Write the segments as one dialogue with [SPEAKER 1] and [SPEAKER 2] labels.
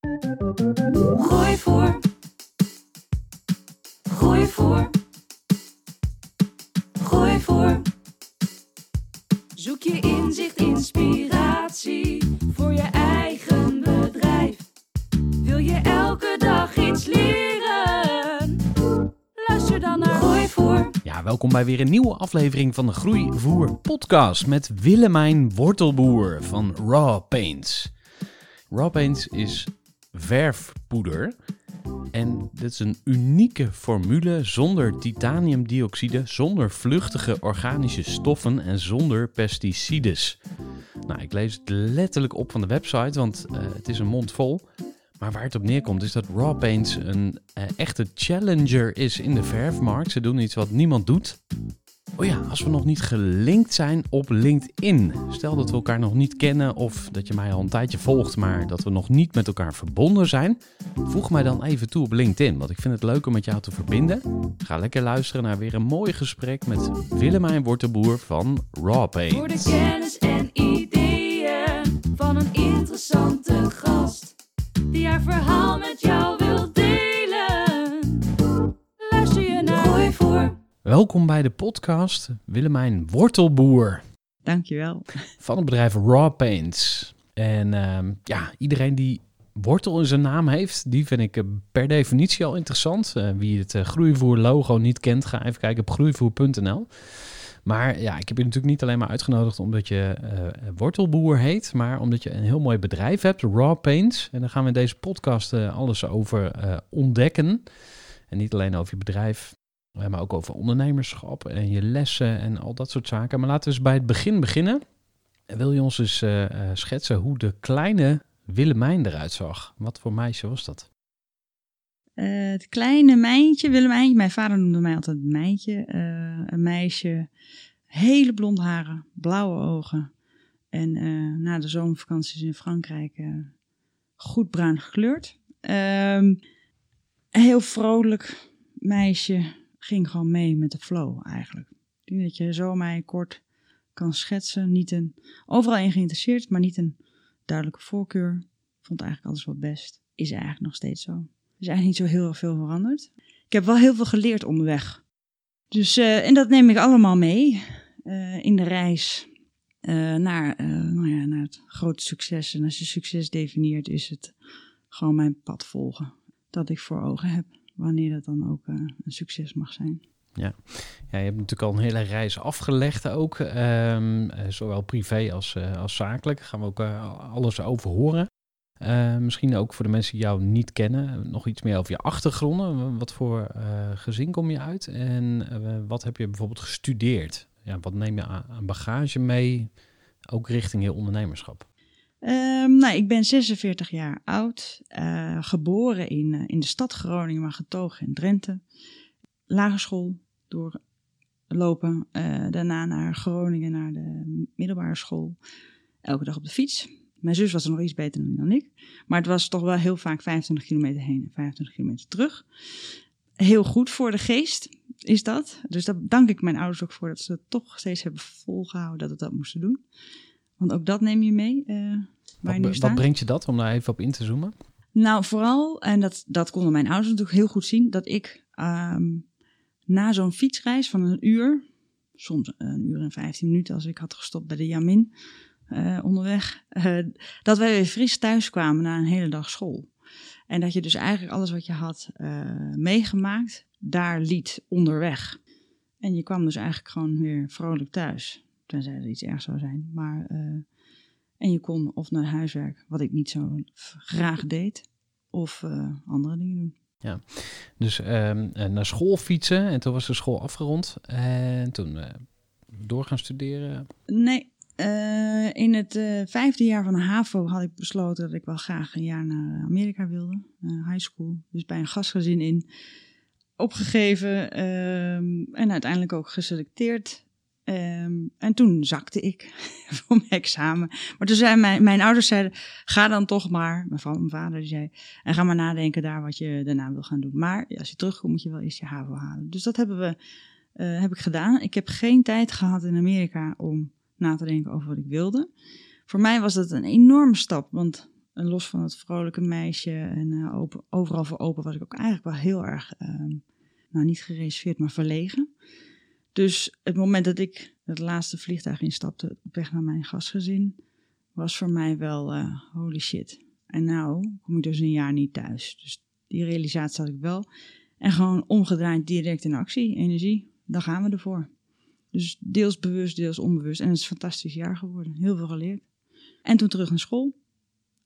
[SPEAKER 1] Groeivoer. Groeivoer. Groeivoer. Zoek je inzicht, inspiratie voor je eigen bedrijf. Wil je elke dag iets leren? Luister dan naar Groeivoer.
[SPEAKER 2] Ja, welkom bij weer een nieuwe aflevering van de Groeivoer podcast met Willemijn Wortelboer van Raw Paints. Raw Paints is verfpoeder en dit is een unieke formule zonder titaniumdioxide, zonder vluchtige organische stoffen en zonder pesticides. Nou, ik lees het letterlijk op van de website, want eh, het is een mond vol. Maar waar het op neerkomt is dat Raw Paints een eh, echte challenger is in de verfmarkt. Ze doen iets wat niemand doet. Oh ja, als we nog niet gelinkt zijn op LinkedIn. Stel dat we elkaar nog niet kennen of dat je mij al een tijdje volgt, maar dat we nog niet met elkaar verbonden zijn. Voeg mij dan even toe op LinkedIn, want ik vind het leuk om met jou te verbinden. Ga lekker luisteren naar weer een mooi gesprek met Willemijn Wortelboer van Raw Paints.
[SPEAKER 1] Voor de kennis en ideeën van een interessante gast. Die haar verhaal met jou wil delen.
[SPEAKER 2] Welkom bij de podcast Willemijn Wortelboer
[SPEAKER 3] Dankjewel.
[SPEAKER 2] van het bedrijf Raw Paints. En ehm, ja, iedereen die wortel in zijn naam heeft, die vind ik eh, per definitie al interessant. Eh, wie het eh, groeivoer logo niet kent, ga even kijken op groeivoer.nl. Maar ja, ik heb je natuurlijk niet alleen maar uitgenodigd omdat je wortelboer heet, maar omdat je een heel mooi bedrijf hebt, Raw Paints. En daar gaan we in deze podcast alles over ontdekken. En niet alleen over je bedrijf, maar ook over ondernemerschap en je lessen en al dat soort zaken. Maar laten we eens bij het begin beginnen. Wil je ons eens eh, eh, schetsen hoe de kleine Willemijn eruit zag? Wat voor meisje was dat?
[SPEAKER 3] Eh, het kleine Mijntje, Willemijntje, mijn vader noemde mij altijd Mijntje. eh, een meisje, hele blonde haren, blauwe ogen. En na de zomervakanties in Frankrijk goed bruin gekleurd. Ehm, heel vrolijk meisje, ging gewoon mee met de flow eigenlijk. Ik denk dat je zo mij kort kan schetsen. Niet een, overal in geïnteresseerd, maar niet een duidelijke voorkeur. Vond eigenlijk alles wat best. Is eigenlijk nog steeds zo. Er is eigenlijk niet zo heel veel veranderd. Ik heb wel heel veel geleerd onderweg. Dus, eh, en dat neem ik allemaal mee eh, in de reis eh, naar, nou ja, naar het grote succes. En als je succes definieert, is het gewoon mijn pad volgen. Dat ik voor ogen heb, wanneer dat dan ook eh, een succes mag zijn.
[SPEAKER 2] Ja, je hebt natuurlijk al een hele reis afgelegd ook. ehm, eh, zowel privé als, eh, als zakelijk. Daar gaan we ook alles over horen. Misschien ook voor de mensen die jou niet kennen, nog iets meer over je achtergronden. Wat voor gezin kom je uit en wat heb je bijvoorbeeld gestudeerd? Ja, wat neem je aan bagage mee, ook richting je ondernemerschap?
[SPEAKER 3] Doe nou, ik ben 46 jaar oud, eh, geboren in, eh, in de stad Groningen, maar getogen in Drenthe. Lagere school doorlopen, eh, daarna naar Groningen, naar de middelbare school. Elke dag op de fiets. Mijn zus was er nog iets beter dan ik. Maar het was toch wel heel vaak 25 kilometer heen en 25 kilometer terug. Heel goed voor de geest is dat. Dus daar dank ik mijn ouders ook voor dat ze het toch steeds hebben volgehouden dat we dat moesten doen. Want ook dat neem je mee. eh, waar
[SPEAKER 2] Wat, wat brengt je dat, om daar even op in te zoomen?
[SPEAKER 3] Nou, vooral, en dat, dat konden mijn ouders natuurlijk heel goed zien, dat ik ehm, na zo'n fietsreis van een uur, soms een uur en vijftien minuten als ik had gestopt bij de Jamin eh, onderweg, eh, dat wij weer fris thuis kwamen na een hele dag school. En dat je dus eigenlijk alles wat je had meegemaakt, daar liet onderweg. En je kwam dus eigenlijk gewoon weer vrolijk thuis. Tenzij er iets ergs zou zijn. Maar, eh, en je kon of naar huiswerk, wat ik niet zo graag deed, of eh, andere dingen doen.
[SPEAKER 2] Dus ehm, eh, naar school fietsen en toen was de school afgerond. En toen eh, door gaan studeren.
[SPEAKER 3] Nee, in het vijfde jaar van de HAVO had ik besloten dat ik wel graag een jaar naar Amerika wilde. eh, high school. Dus bij een gastgezin in. Opgegeven ehm, en uiteindelijk ook geselecteerd. Ehm, en toen zakte ik voor mijn examen. Maar toen zei mijn, mijn ouders zeiden, ga dan toch maar. Mijn, mijn vader die zei, en ga maar nadenken daar wat je daarna wil gaan doen. Maar als je terugkomt moet je wel eerst je HAVO halen. Dus dat hebben we, eh, heb ik gedaan. Ik heb geen tijd gehad in Amerika om na te denken over wat ik wilde. Voor mij was dat een enorme stap, want eh, los van het vrolijke meisje en eh, open, overal voor open was ik ook eigenlijk wel heel erg, ehm, nou niet gereserveerd, maar verlegen. Dus het moment dat ik het laatste vliegtuig instapte op weg naar mijn gastgezin, was voor mij wel eh, holy shit. En nou kom ik dus een jaar niet thuis. Dus die realisatie had ik wel. En gewoon omgedraaid direct in actie, energie. Dan gaan we ervoor. Dus deels bewust, deels onbewust. En het is een fantastisch jaar geworden. Heel veel geleerd. En toen terug naar school.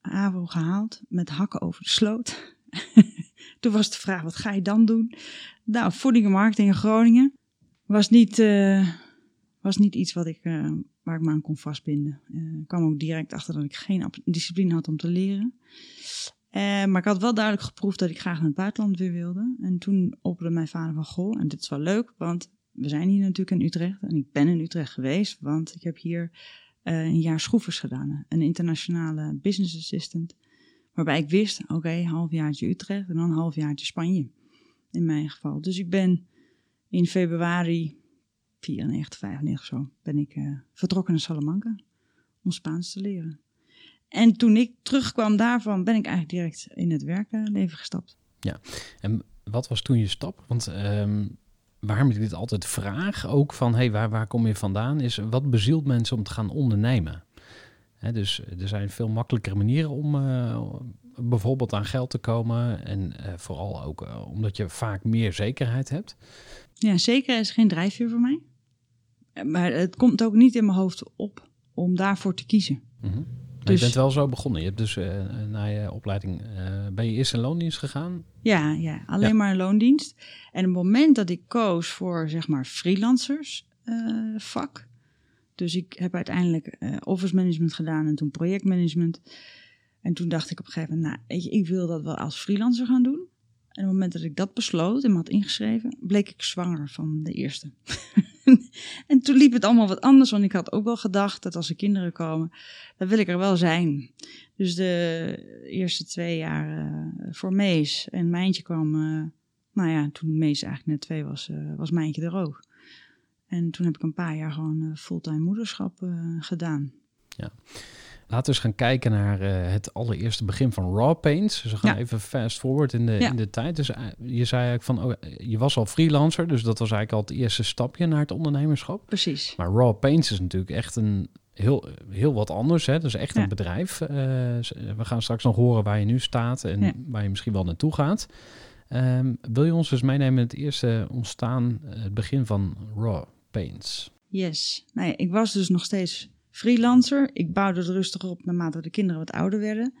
[SPEAKER 3] AVO gehaald. Met hakken over de sloot. toen was de vraag, wat ga je dan doen? Nou, voeding en marketing in Groningen. Was niet, eh, was niet iets wat ik, eh, waar ik me aan kon vastbinden. Eh, ik kwam ook direct achter dat ik geen discipline had om te leren. Maar ik had wel duidelijk geproefd dat ik graag naar het buitenland weer wilde. En toen opperde mijn vader van, goh, en dit is wel leuk, want we zijn hier natuurlijk in Utrecht. En ik ben in Utrecht geweest, want ik heb hier een jaar schroevers gedaan. Een internationale business assistant. Waarbij ik wist, oké, halfjaartje Utrecht en dan halfjaartje Spanje. In mijn geval. Dus ik ben in februari 94, 95 zo, ben ik eh, vertrokken naar Salamanca. Om Spaans te leren. En toen ik terugkwam daarvan, ben ik eigenlijk direct in het werkleven gestapt.
[SPEAKER 2] En wat was toen je stap? Want ehm, waarom ik dit altijd vraag, ook van hey, waar, waar kom je vandaan, is wat bezielt mensen om te gaan ondernemen? Dus er zijn veel makkelijkere manieren om eh, bijvoorbeeld aan geld te komen. En eh, vooral ook omdat je vaak meer zekerheid hebt.
[SPEAKER 3] Ja, zeker is geen drijfveer voor mij. Maar het komt ook niet in mijn hoofd op om daarvoor te kiezen.
[SPEAKER 2] Mhm. Maar
[SPEAKER 3] Dus-
[SPEAKER 2] je bent wel zo begonnen. Je hebt dus eh, na je opleiding, eh, ben je eerst in loondienst gegaan?
[SPEAKER 3] Ja, ja alleen
[SPEAKER 2] Ja.
[SPEAKER 3] maar een loondienst. En het moment dat ik koos voor, zeg maar, freelancers eh, vak. Dus ik heb uiteindelijk office management gedaan en toen projectmanagement. En toen dacht ik op een gegeven moment, nou, weet je, ik wil dat wel als freelancer gaan doen. En op het moment dat ik dat besloot en me had ingeschreven, bleek ik zwanger van de eerste. en toen liep het allemaal wat anders, want ik had ook wel gedacht dat als er kinderen komen, dan wil ik er wel zijn. Dus de eerste twee jaar eh, voor Mees en Mijntje kwam, eh, nou ja, toen Mees eigenlijk net twee was, eh, was Mijntje er ook. En toen heb ik een paar jaar gewoon fulltime moederschap gedaan.
[SPEAKER 2] Laten we eens gaan kijken naar eh, het allereerste begin van Raw Paints. Dus we gaan
[SPEAKER 3] Ja.
[SPEAKER 2] even fast forward in de,
[SPEAKER 3] Ja.
[SPEAKER 2] in de tijd. Dus eh, je zei eigenlijk van, oh, je was al freelancer, dus dat was eigenlijk al het eerste stapje naar het ondernemerschap.
[SPEAKER 3] Precies.
[SPEAKER 2] Maar Raw Paints is natuurlijk echt een heel, heel wat anders. Hè? Dus echt
[SPEAKER 3] Ja.
[SPEAKER 2] een bedrijf. Eh, we gaan straks nog horen waar je nu staat en waar je misschien wel naartoe gaat. Ehm, wil je ons dus meenemen in het eerste ontstaan, eh, het begin van Raw Paints?
[SPEAKER 3] Yes. Nou ja, ik was dus nog steeds freelancer. Ik bouwde het rustig op naarmate de kinderen wat ouder werden.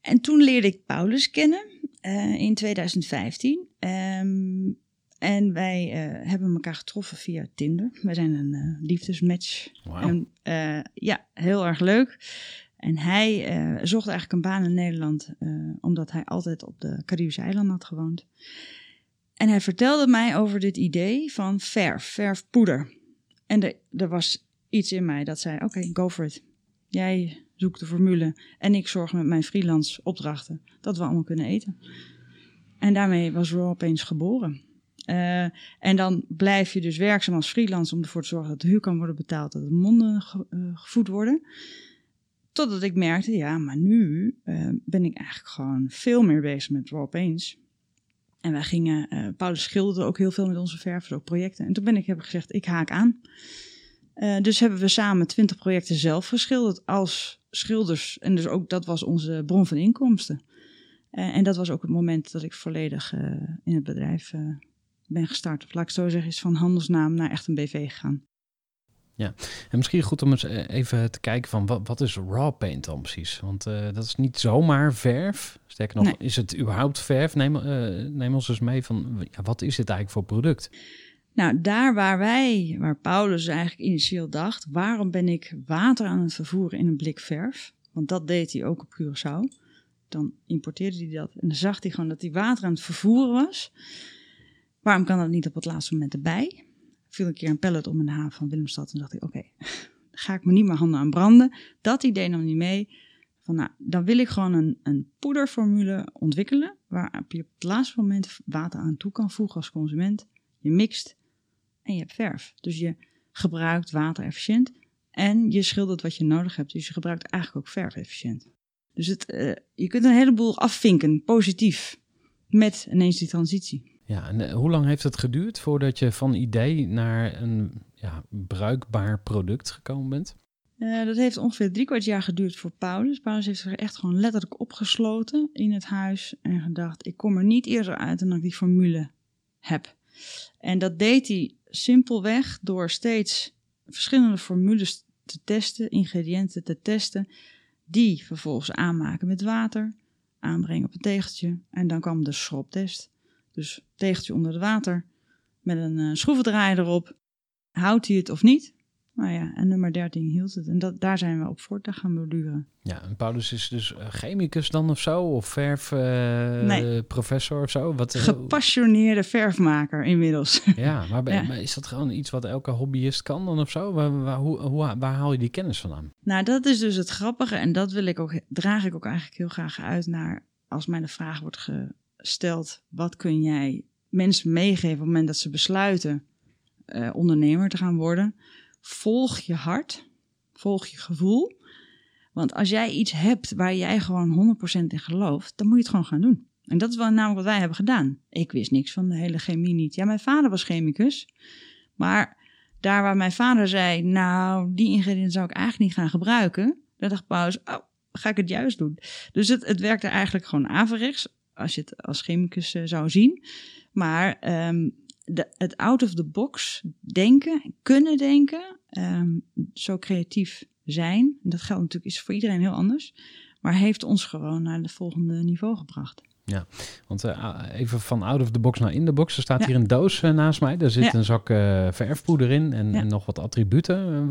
[SPEAKER 3] En toen leerde ik Paulus kennen eh, in 2015. Ehm, en wij eh, hebben elkaar getroffen via Tinder. Wij zijn een eh, liefdesmatch. En eh, ja, heel erg leuk. En hij zocht eigenlijk een baan in Nederland, omdat hij altijd op de Caribische eilanden had gewoond. En hij vertelde mij over dit idee van verf, verfpoeder. En er, er was iets in mij dat zei, oké, go for it. Jij zoekt de formule en ik zorg met mijn freelance opdrachten dat we allemaal kunnen eten. En daarmee was Raw opeens geboren. Eh, en dan blijf je dus werkzaam als freelance om ervoor te zorgen dat de huur kan worden betaald, dat de monden eh, gevoed worden. Totdat ik merkte, ja, maar nu eh, ben ik eigenlijk gewoon veel meer bezig met Raw Paints. En wij gingen, Paulus schilderde ook heel veel met onze verf, ook projecten. En toen ben ik, heb gezegd, ik haak aan. Eh, dus hebben we samen twintig projecten zelf geschilderd als schilders. En dus ook dat was onze bron van inkomsten. Eh, en dat was ook het moment dat ik volledig eh, in het bedrijf ben gestart. Of laat ik zo zeggen, is van handelsnaam naar echt een BV gegaan.
[SPEAKER 2] En misschien goed om eens even te kijken van wat, wat is raw paint dan precies? Want dat is niet zomaar verf. Sterker nog,
[SPEAKER 3] Nee.
[SPEAKER 2] is het überhaupt verf? Neem, neem ons eens mee van ja, wat is dit eigenlijk voor product?
[SPEAKER 3] Nou, daar waar wij, waar Paulus eigenlijk initieel dacht, waarom ben ik water aan het vervoeren in een blik verf? Want dat deed hij ook op Curaçao. Dan importeerde hij dat en dan zag hij gewoon dat hij water aan het vervoeren was. Waarom kan dat niet op het laatste moment erbij? Viel een keer een pallet om in de haven van Willemstad en dacht ik, oké, ga ik me niet meer handen aan branden. Dat idee nam niet mee. Van, nou, dan wil ik gewoon een, een poederformule ontwikkelen, waar je op het laatste moment water aan toe kan voegen als consument. Je mixt en je hebt verf. Dus je gebruikt water efficiënt en je schildert wat je nodig hebt. Dus je gebruikt eigenlijk ook verf efficiënt. Dus het, eh, je kunt een heleboel afvinken, positief, met ineens die transitie.
[SPEAKER 2] Ja, en eh, hoe lang heeft het geduurd voordat je van idee naar een ja, bruikbaar product gekomen bent?
[SPEAKER 3] Eh, dat heeft ongeveer drie kwart jaar geduurd voor Paulus. Paulus heeft zich echt gewoon letterlijk opgesloten in het huis en gedacht: ik kom er niet eerder uit dan dat ik die formule heb. En dat deed hij simpelweg door steeds verschillende formules te testen, ingrediënten te testen, die vervolgens aanmaken met water, aanbrengen op een tegeltje en dan kwam de schroptest. Dus tegeltje onder het water met een eh, schroevendraaier erop. Houdt hij het of niet? Nou ja, en nummer 13 hield het. En dat, daar zijn we op voort gaan gaan borduren.
[SPEAKER 2] Ja, en Paulus is dus eh, chemicus dan of zo? Of verf eh,
[SPEAKER 3] Nee.
[SPEAKER 2] professor of zo? Wat, eh,
[SPEAKER 3] Gepassioneerde verfmaker inmiddels.
[SPEAKER 2] Ja, maar, ben-
[SPEAKER 3] Ja.
[SPEAKER 2] maar is dat gewoon iets wat elke hobbyist kan dan of zo? Waar, waar, hoe, hoe, waar haal je die kennis vandaan?
[SPEAKER 3] nou, dat is dus het grappige. En dat wil ik ook, draag ik ook eigenlijk heel graag uit naar als mij de vraag wordt gesteld: wat kun jij mensen meegeven op het moment dat ze besluiten ondernemer te gaan worden? Volg je hart, volg je gevoel. Want als jij iets hebt waar jij gewoon 100% in gelooft, dan moet je het gewoon gaan doen. En dat is wel namelijk wat wij hebben gedaan. Ik wist niks van de hele chemie niet. Ja, mijn vader was chemicus. Maar daar waar mijn vader zei, nou, die ingrediënten zou ik eigenlijk niet gaan gebruiken. Daar dacht Paus, oh, ga ik het juist doen. Dus het, het werkte eigenlijk gewoon averechts, als je het als chemicus eh, zou zien. Maar ehm, de, het out of the box denken, kunnen denken, ehm, zo creatief zijn, dat geldt natuurlijk is voor iedereen heel anders, maar heeft ons gewoon naar het volgende niveau gebracht.
[SPEAKER 2] Want eh, even van out of the box naar in the box. Er staat
[SPEAKER 3] Ja.
[SPEAKER 2] hier een doos eh, naast mij. Daar zit
[SPEAKER 3] Ja.
[SPEAKER 2] een zak eh, verfpoeder in en,
[SPEAKER 3] Ja.
[SPEAKER 2] en nog wat attributen.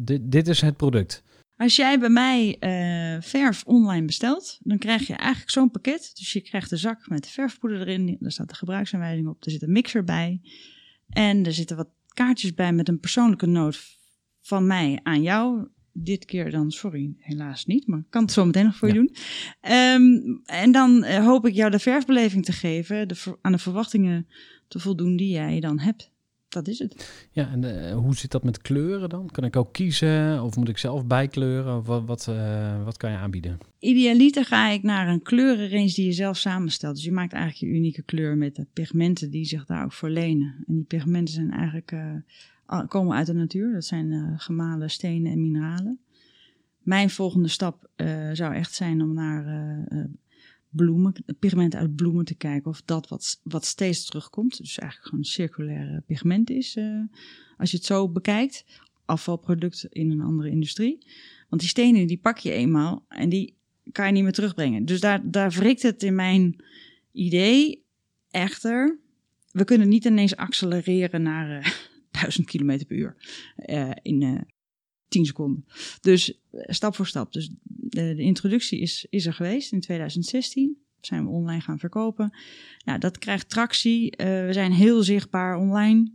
[SPEAKER 2] Dit, dit is het product.
[SPEAKER 3] Als jij bij mij eh, verf online bestelt, dan krijg je eigenlijk zo'n pakket. Dus je krijgt een zak met verfpoeder erin. Daar staat de gebruiksaanwijzing op. Er zit een mixer bij. En er zitten wat kaartjes bij met een persoonlijke noot van mij aan jou. Dit keer dan, sorry, helaas niet, maar ik kan het zo meteen nog voor je doen. Ehm, en dan eh, hoop ik jou de verfbeleving te geven, de, aan de verwachtingen te voldoen die jij dan hebt. Dat is het.
[SPEAKER 2] Ja, en eh, hoe zit dat met kleuren dan? Kan ik ook kiezen of moet ik zelf bijkleuren? Wat, wat, eh, wat kan je aanbieden?
[SPEAKER 3] Idealiter ga ik naar een kleurenrange die je zelf samenstelt. Dus je maakt eigenlijk je unieke kleur met de pigmenten die zich daar ook voor lenen. En die pigmenten zijn eigenlijk, eh, komen uit de natuur. Dat zijn gemalen stenen en mineralen. Mijn volgende stap zou echt zijn om naar bloemen, pigmenten uit bloemen te kijken. Of dat wat, wat steeds terugkomt. Dus eigenlijk gewoon circulaire pigment is. eh, als je het zo bekijkt. Afvalproduct in een andere industrie. Want die stenen die pak je eenmaal en die kan je niet meer terugbrengen. Dus daar, daar wrikt het in mijn idee echter. We kunnen niet ineens accelereren naar eh 1000 km per uur eh, in eh 10 seconden. Dus eh, stap voor stap. Dus de, de introductie is, is er geweest in 2016. Zijn we online gaan verkopen. Nou, dat krijgt tractie. Eh, we zijn heel zichtbaar online.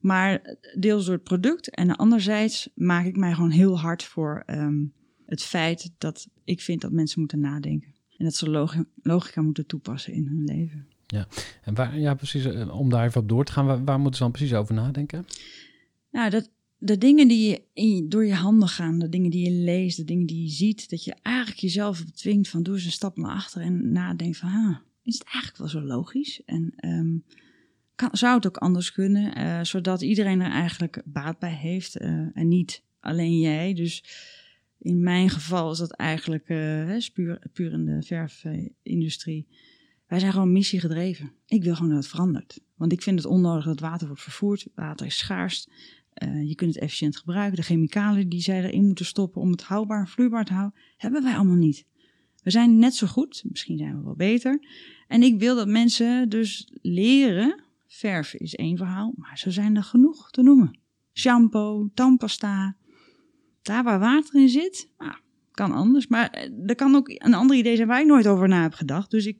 [SPEAKER 3] Maar deels door het product. En anderzijds maak ik mij gewoon heel hard voor ehm, het feit dat ik vind dat mensen moeten nadenken. En dat ze logi- logica moeten toepassen in hun leven.
[SPEAKER 2] En waar, ja, precies, eh, om daar even op door te gaan, waar, waar moeten ze dan precies over nadenken?
[SPEAKER 3] Nou, dat, de dingen die je door je handen gaan, de dingen die je leest, de dingen die je ziet, dat je eigenlijk jezelf dwingt van doe eens een stap naar achter en nadenk van, ah, is het eigenlijk wel zo logisch? En ehm, kan, zou het ook anders kunnen, eh, zodat iedereen er eigenlijk baat bij heeft eh, en niet alleen jij. Dus In mijn geval is dat eigenlijk uh, puur, in de verfindustrie. Wij zijn gewoon missiegedreven. Ik wil gewoon dat het verandert. Want ik vind het onnodig dat water wordt vervoerd. Water is schaars. Uh, je kunt het efficiënt gebruiken. De chemicaliën die zij erin moeten stoppen om het houdbaar, vloeibaar te houden, hebben wij allemaal niet. We zijn net zo goed, misschien zijn we wel beter. En ik wil dat mensen dus leren. Verven is één verhaal, maar zo zijn er genoeg te noemen. Shampoo, tandpasta. Daar waar water in zit, nou, kan anders. Maar eh, er kan ook een ander idee zijn waar ik nooit over na heb gedacht. Dus ik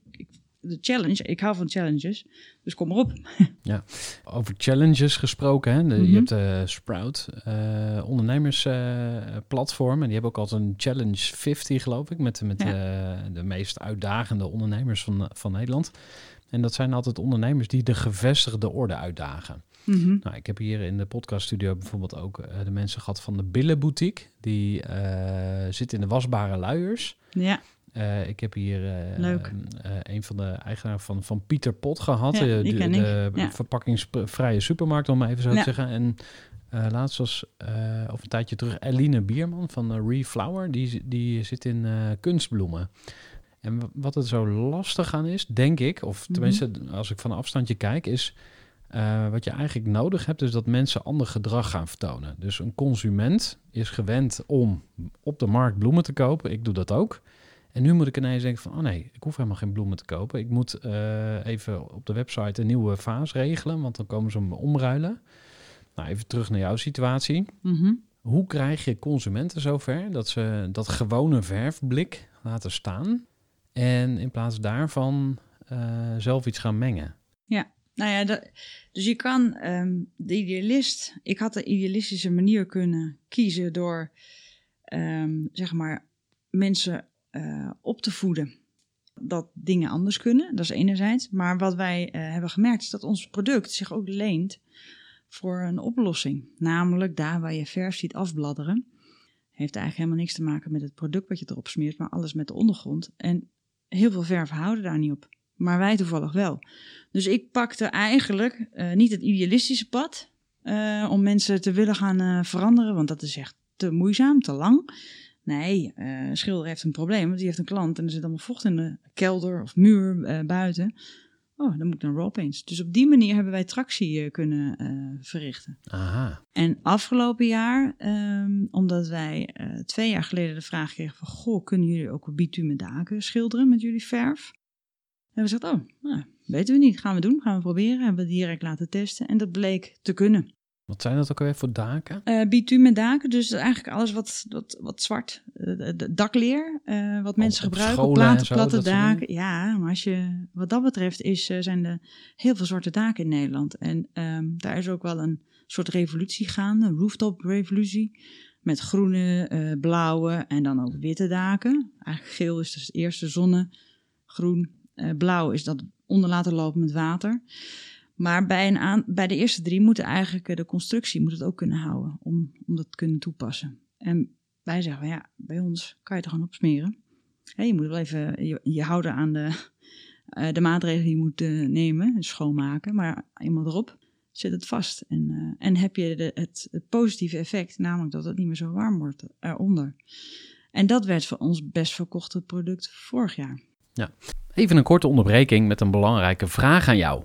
[SPEAKER 3] de challenge. Ik hou van challenges, dus kom erop.
[SPEAKER 2] ja, over challenges gesproken. Hè? De, Je
[SPEAKER 3] Mhm.
[SPEAKER 2] hebt de Sprout uh, ondernemersplatform. en die hebben ook altijd een Challenge 50, geloof ik. Met, met
[SPEAKER 3] Ja.
[SPEAKER 2] uh, de meest uitdagende ondernemers van, van Nederland. En dat zijn altijd ondernemers die de gevestigde orde uitdagen.
[SPEAKER 3] Mhm.
[SPEAKER 2] Nou, ik heb hier in de podcaststudio bijvoorbeeld ook uh, de mensen gehad van de Billenboutique. Die zit in de wasbare luiers.
[SPEAKER 3] Ja.
[SPEAKER 2] Uh, ik heb hier uh,
[SPEAKER 3] Leuk.
[SPEAKER 2] Uh, een van de eigenaren van, van Pieter Pot gehad.
[SPEAKER 3] Ja,
[SPEAKER 2] de de,
[SPEAKER 3] Ja.
[SPEAKER 2] verpakkingsvrije supermarkt, om maar even zo
[SPEAKER 3] Ja.
[SPEAKER 2] te zeggen. En laatst was, of een tijdje terug, Eline Bierman van Reflower. Die, die zit in kunstbloemen. En wat het zo lastig aan is, denk ik, of tenminste mm -hmm. als ik van een afstandje kijk, is... Wat je eigenlijk nodig hebt, is dat mensen ander gedrag gaan vertonen. Dus een consument is gewend om op de markt bloemen te kopen. Ik doe dat ook. En nu moet ik ineens denken van, oh nee, ik hoef helemaal geen bloemen te kopen. Ik moet uh, even op de website een nieuwe vaas regelen, want dan komen ze me omruilen. Nou, even terug naar jouw situatie.
[SPEAKER 3] Mm -hmm.
[SPEAKER 2] Hoe krijg je consumenten zover dat ze dat gewone verfblik laten staan en in plaats daarvan uh, zelf iets gaan mengen?
[SPEAKER 3] Ja, nou ja, dat, dus je kan um, de idealist. Ik had de idealistische manier kunnen kiezen door, um, zeg maar, mensen uh, op te voeden. Dat dingen anders kunnen, dat is enerzijds. Maar wat wij uh, hebben gemerkt is dat ons product zich ook leent voor een oplossing. Namelijk daar waar je verf ziet afbladderen. Heeft eigenlijk helemaal niks te maken met het product wat je erop smeert, maar alles met de ondergrond. En heel veel verven houden daar niet op. Maar wij toevallig wel. Dus ik pakte eigenlijk uh, niet het idealistische pad om mensen te willen gaan veranderen, want dat is echt te moeizaam, te lang. Nee, een schilder heeft een probleem, want die heeft een klant en er zit allemaal vocht in de kelder of muur eh, buiten. Oh, dan moet ik naar raw paints. Dus op die manier hebben wij tractie kunnen eh, verrichten.
[SPEAKER 2] Aha.
[SPEAKER 3] En afgelopen jaar, um, omdat wij twee jaar geleden de vraag kregen van, goh, kunnen jullie ook bitumen daken schilderen met jullie verf? En we zeiden, oh, nou, weten we niet. Gaan we doen, gaan we proberen. Hebben we direct laten testen en dat bleek te kunnen.
[SPEAKER 2] Wat zijn dat ook alweer voor daken?
[SPEAKER 3] Uh, bitumen daken, dus eigenlijk alles wat, wat, wat zwart, uh, dakleer, uh, wat mensen
[SPEAKER 2] op
[SPEAKER 3] gebruiken op platen, platte daken. Ja, maar als je, wat dat betreft is, zijn er heel veel zwarte daken in Nederland. En um, daar is ook wel een soort revolutie gaande, een rooftop revolutie. Met groene, blauwe en dan ook witte daken. Eigenlijk geel is dus het eerste zonne, groen, blauw is dat onder laten lopen met water. Maar bij, een aan, bij de eerste drie moet eigenlijk de constructie moet het ook kunnen houden om, om dat te kunnen toepassen. En wij zeggen, ja, bij ons kan je het gewoon op smeren. Hey, je moet wel even je, houden aan de, uh, de maatregelen die je moet uh, nemen, schoonmaken. Maar eenmaal erop zit het vast. En, en heb je de, het, het positieve effect, namelijk dat het niet meer zo warm wordt eronder. En dat werd voor ons best verkochte product vorig jaar.
[SPEAKER 2] Ja. Even een korte onderbreking met een belangrijke vraag aan jou.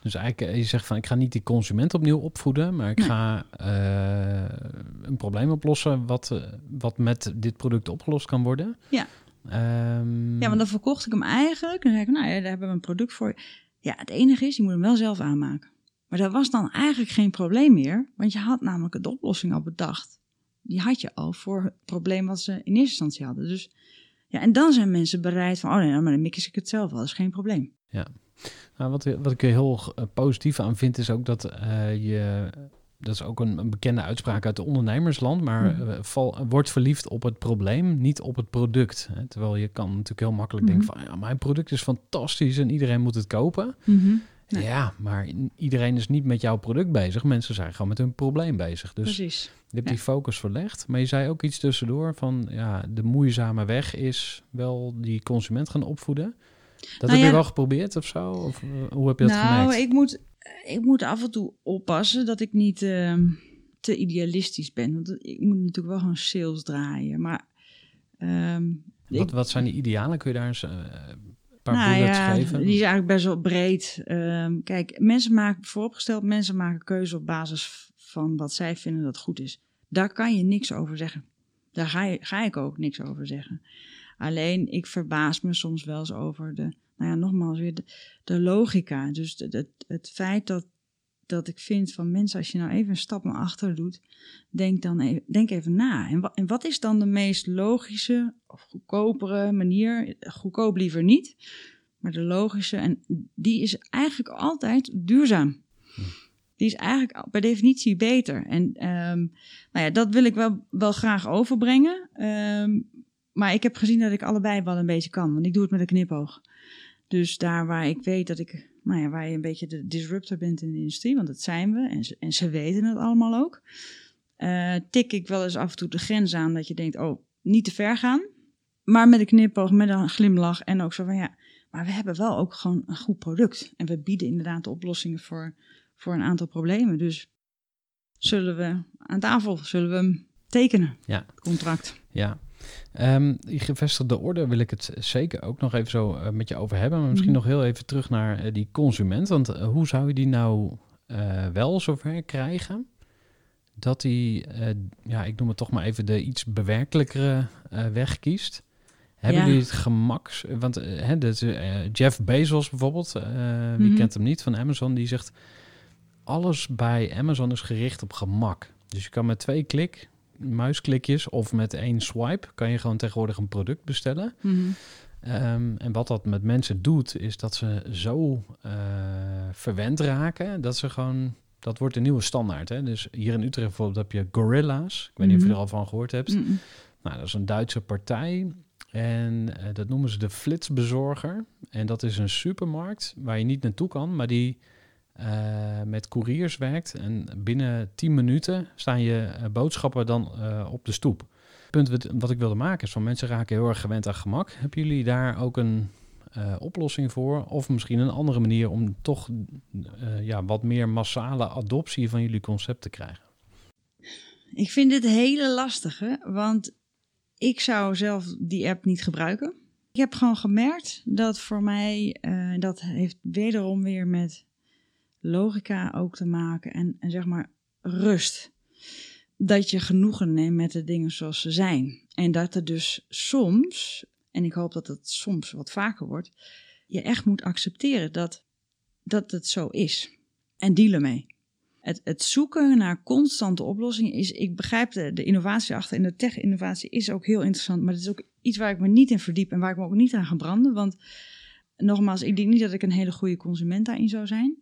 [SPEAKER 2] Dus eigenlijk, je zegt van ik ga niet die consument opnieuw opvoeden, maar ik
[SPEAKER 3] Nee.
[SPEAKER 2] ga uh, een probleem oplossen wat, uh, wat met dit product opgelost kan worden.
[SPEAKER 3] Ja.
[SPEAKER 2] Ehm,
[SPEAKER 3] Ja, want dan verkocht ik hem eigenlijk. En dan zei ik, nou ja, daar hebben we een product voor. Ja, het enige is, je moet hem wel zelf aanmaken. Maar dat was dan eigenlijk geen probleem meer. Want je had namelijk de oplossing al bedacht. Die had je al voor het probleem wat ze in eerste instantie hadden. Dus ja, en dan zijn mensen bereid van, oh nee, nou, maar dan mix ik het zelf wel. Dat is geen probleem.
[SPEAKER 2] Nou, wat, wat ik er heel eh, positief aan vind, is ook dat eh, je. Dat is ook een, een bekende uitspraak uit de ondernemersland, maar
[SPEAKER 3] Mhm.
[SPEAKER 2] eh, val, word verliefd op het probleem, niet op het product. Hè? Terwijl je kan natuurlijk heel makkelijk denken
[SPEAKER 3] Mhm.
[SPEAKER 2] van, ja, mijn product is fantastisch en iedereen moet het kopen.
[SPEAKER 3] Nee.
[SPEAKER 2] Ja, maar iedereen is niet met jouw product bezig. Mensen zijn gewoon met hun probleem bezig. Dus
[SPEAKER 3] Precies.
[SPEAKER 2] je hebt
[SPEAKER 3] Ja.
[SPEAKER 2] die focus verlegd. Maar je zei ook iets tussendoor van, ja, de moeizame weg is wel die consument gaan opvoeden. Dat heb
[SPEAKER 3] ja,
[SPEAKER 2] je wel geprobeerd of zo? Of eh, hoe heb je dat
[SPEAKER 3] nou,
[SPEAKER 2] gemerkt?
[SPEAKER 3] ik moet, ik moet af en toe oppassen dat ik niet ehm, te idealistisch ben. Want ik moet natuurlijk wel gewoon sales draaien. Maar ehm, ik-
[SPEAKER 2] Wat, wat zijn die idealen? Kun je daar eens eh, een paar
[SPEAKER 3] nou
[SPEAKER 2] bullets
[SPEAKER 3] ja,
[SPEAKER 2] geven?
[SPEAKER 3] die is eigenlijk best wel breed. Ehm, kijk, mensen maken, vooropgesteld, mensen maken keuze op basis van wat zij vinden dat goed is. Daar kan je niks over zeggen. Daar ga, je, ga ik ook niks over zeggen. Alleen, ik verbaas me soms wel eens over de, nou ja, nogmaals weer, de, logica. Dus het feit dat, dat ik vind van mensen, als je nou even een stap naar achter doet, denk dan even, denk even na. En, en wat is dan de meest logische of goedkopere manier? Goedkoop liever niet, maar de logische. En die is eigenlijk altijd duurzaam. Die is eigenlijk per definitie beter. En ehm, nou ja, dat wil ik wel, wel graag overbrengen. Ehm, maar ik heb gezien dat ik allebei wel een beetje kan. Want ik doe het met een knipoog. Dus daar waar ik weet dat ik, nou ja, waar je een beetje de disruptor bent in de industrie, want dat zijn we en ze, en ze weten het allemaal ook, eh, tik ik wel eens af en toe de grens aan dat je denkt, oh, niet te ver gaan. Maar met een knipoog, met een glimlach en ook zo van ja, maar we hebben wel ook gewoon een goed product. En we bieden inderdaad de oplossingen voor, voor een aantal problemen. Dus zullen we aan tafel, zullen we hem tekenen,
[SPEAKER 2] Ja.
[SPEAKER 3] contract.
[SPEAKER 2] Ja. Ehm, die gevestigde orde wil ik het zeker ook nog even zo eh, met je over hebben. Maar misschien
[SPEAKER 3] Mhm.
[SPEAKER 2] nog heel even terug naar eh, die consument. Want eh, hoe zou je die nou wel zover krijgen dat hij, ja, ik noem het toch maar even de iets bewerkelijkere weg kiest? Hebben
[SPEAKER 3] Ja.
[SPEAKER 2] jullie het gemaks? Want hè, dat, Jeff Bezos bijvoorbeeld, wie
[SPEAKER 3] Mhm.
[SPEAKER 2] kent hem niet van Amazon, die zegt alles bij Amazon is gericht op gemak. Dus je kan met twee klik, muisklikjes of met één swipe, kan je gewoon tegenwoordig een product bestellen. Ehm, en wat dat met mensen doet, is dat ze zo eh, verwend raken dat ze gewoon. Dat wordt de nieuwe standaard. Hè? Dus hier in Utrecht bijvoorbeeld heb je Gorilla's. Ik weet niet of je
[SPEAKER 3] Mhm.
[SPEAKER 2] er al van gehoord hebt.
[SPEAKER 3] Mm-mm.
[SPEAKER 2] Nou, dat is een Duitse partij. En eh, dat noemen ze de flitsbezorger. En dat is een supermarkt waar je niet naartoe kan, maar die eh, met couriers werkt. En binnen 10 minuten staan je eh, boodschappen dan eh, op de stoep. Het punt wat, ik wilde maken is van mensen raken heel erg gewend aan gemak. Hebben jullie daar ook een oplossing voor? Of misschien een andere manier om toch ja, wat meer massale adoptie van jullie concept te krijgen?
[SPEAKER 3] Ik vind dit hele lastige, want ik zou zelf die app niet gebruiken. Ik heb gewoon gemerkt dat voor mij, dat heeft wederom weer met logica ook te maken en, en zeg maar rust. Dat je genoegen neemt met de dingen zoals ze zijn. En dat er dus soms, en ik hoop dat het soms wat vaker wordt, je echt moet accepteren dat, dat het zo is. En dealen mee het, het zoeken naar constante oplossingen is, ik begrijp de, de innovatie achter en de tech-innovatie is ook heel interessant, maar het is ook iets waar ik me niet in verdiep en waar ik me ook niet aan ga branden. Want nogmaals, ik denk niet dat ik een hele goede consument daarin zou zijn.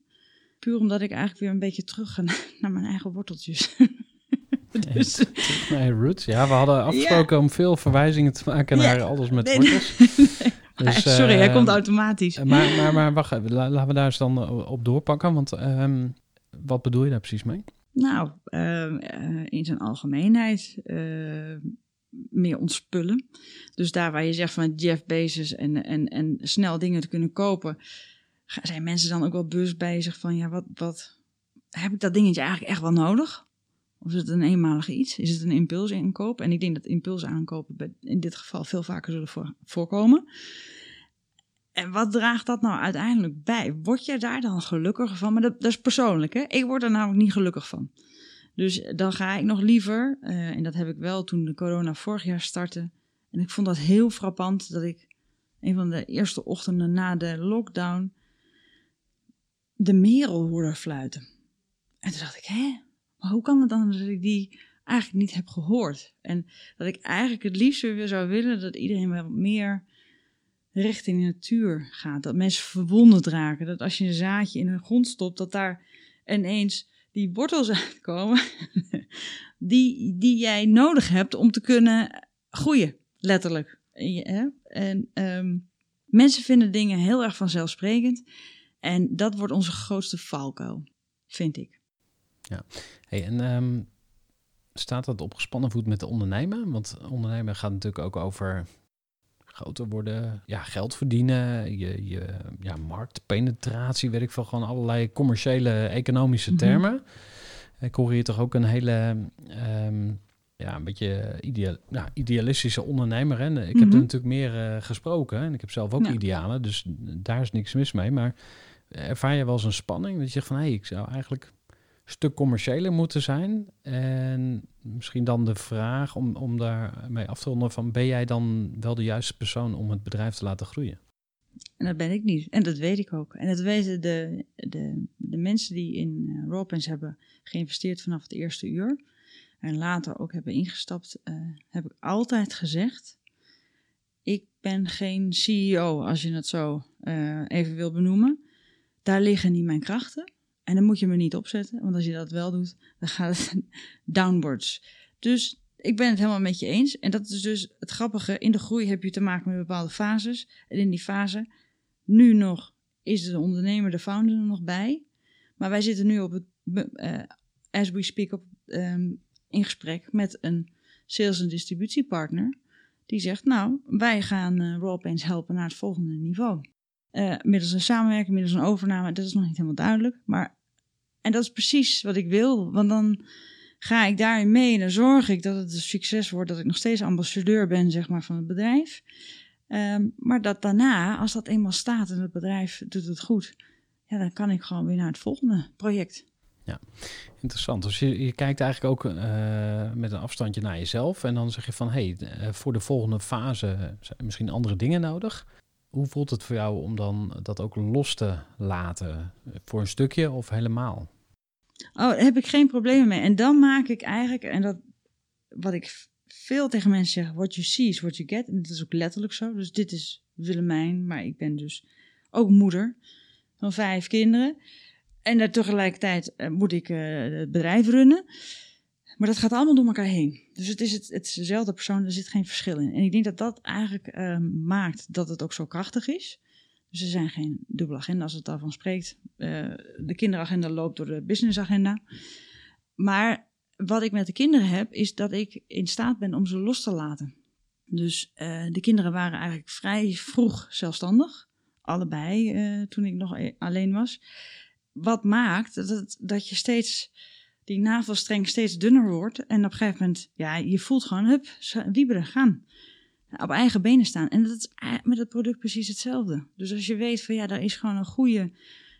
[SPEAKER 3] Puur omdat ik eigenlijk weer een beetje terug ga naar, mijn eigen worteltjes. dus,
[SPEAKER 2] je roots. Ja, we hadden afgesproken om veel verwijzingen te maken naar
[SPEAKER 3] Ja.
[SPEAKER 2] alles met
[SPEAKER 3] Nee,
[SPEAKER 2] wortels. Dus,
[SPEAKER 3] Sorry, hij komt automatisch.
[SPEAKER 2] Eh, Maar, maar, maar wacht even, la- laten we daar eens dan eh, op doorpakken. Want ehm, wat bedoel je daar precies mee?
[SPEAKER 3] Nou, ehm, eh, in zijn algemeenheid meer ontspullen. Dus daar waar je zegt van Jeff Bezos en, en, en snel dingen te kunnen kopen, zijn mensen dan ook wel bewust bezig van ja, wat, wat heb ik dat dingetje eigenlijk echt wel nodig? Of is het een eenmalige iets? Is het een impulsinkoop? En ik denk dat impulsaankopen in dit geval veel vaker zullen voor, voorkomen. En wat draagt dat nou uiteindelijk bij? Word je daar dan gelukkiger van? Maar dat, dat is persoonlijk, hè? Ik word er namelijk niet gelukkig van. Dus dan ga ik nog liever, eh, en dat heb ik wel toen de corona vorig jaar startte, En ik vond dat heel frappant dat ik een van de eerste ochtenden na de lockdown de merel hoorde fluiten. En toen dacht ik, hè, maar hoe kan het dan dat ik die eigenlijk niet heb gehoord? En dat ik eigenlijk het liefst weer zou willen dat iedereen wel meer richting de natuur gaat. Dat mensen verwonderd raken. Dat als je een zaadje in de grond stopt, dat daar ineens die wortels uitkomen die, die jij nodig hebt om te kunnen groeien, letterlijk. En, en ehm, mensen vinden dingen heel erg vanzelfsprekend. En dat wordt onze grootste valkuil, vind ik.
[SPEAKER 2] Ja, hey, en ehm, staat dat op gespannen voet met de ondernemer? Want ondernemen gaat natuurlijk ook over groter worden, ja, geld verdienen, je, je ja, marktpenetratie, weet ik veel, gewoon allerlei commerciële, economische mhm. termen. Ik hoor hier toch ook een hele, ehm, ja, een beetje ideal, ja, idealistische ondernemer. Hè? Ik heb er mhm. natuurlijk meer uh, gesproken en ik heb zelf ook idealen, dus daar is niks mis mee. Maar ervaar je wel eens een spanning dat je zegt van, hé, hey, ik zou eigenlijk stuk commerciëler moeten zijn. En misschien dan de vraag om, om daarmee af te ronden van ben jij dan wel de juiste persoon om het bedrijf te laten groeien?
[SPEAKER 3] En dat ben ik niet. En dat weet ik ook. En dat weten de, de, de mensen die in uh, Rawpens hebben geïnvesteerd vanaf het eerste uur. En later ook hebben ingestapt, uh, heb ik altijd gezegd. Ik ben geen CEO, als je het zo uh, even wil benoemen. Daar liggen niet mijn krachten. En dan moet je me niet opzetten, want als je dat wel doet, dan gaat het downwards. Dus ik ben het helemaal met je eens. En dat is dus het grappige. In de groei heb je te maken met bepaalde fases. En in die fase, nu nog, is de ondernemer, de founder er nog bij. Maar wij zitten nu op het, uh, as we speak, op, um, in gesprek met een sales- en distributiepartner. Die zegt, nou, wij gaan uh, Raw helpen naar het volgende niveau. Uh, middels een samenwerking, middels een overname, dat is nog niet helemaal duidelijk. Maar en dat is precies wat ik wil. Want dan ga ik daarin mee en dan zorg ik dat het een succes wordt. Dat ik nog steeds ambassadeur ben, zeg maar, van het bedrijf. Um, maar dat daarna, als dat eenmaal staat en het bedrijf doet het goed, ja, dan kan ik gewoon weer naar het volgende project.
[SPEAKER 2] Ja, interessant. Dus je, je kijkt eigenlijk ook uh, met een afstandje naar jezelf. En dan zeg je van, hé, hey, uh, voor de volgende fase zijn misschien andere dingen nodig. Hoe voelt het voor jou om dan dat ook los te laten? Voor een stukje of helemaal?
[SPEAKER 3] Oh, daar heb ik geen problemen mee. En dan maak ik eigenlijk, en dat wat ik veel tegen mensen zeg, what you see is what you get. En dat is ook letterlijk zo. Dus dit is Willemijn, maar ik ben dus ook moeder van vijf kinderen. En tegelijkertijd uh, moet ik uh, het bedrijf runnen. Maar dat gaat allemaal door elkaar heen. Dus het is, het, dezelfde persoon, er zit geen verschil in. En ik denk dat dat eigenlijk uh, maakt dat het ook zo krachtig is. Dus er zijn geen dubbele agenda als het daarvan spreekt. Uh, de kinderagenda loopt door de businessagenda. Maar wat ik met de kinderen heb, is dat ik in staat ben om ze los te laten. Dus uh, de kinderen waren eigenlijk vrij vroeg zelfstandig. Allebei, uh, toen ik nog alleen was. Wat maakt dat, dat je steeds die navelstreng steeds dunner wordt. En op een gegeven moment, ja, je voelt gewoon, hup, wieberen, gaan op eigen benen staan. En dat is met het product precies hetzelfde. Dus als je weet van ja, daar is gewoon een goede.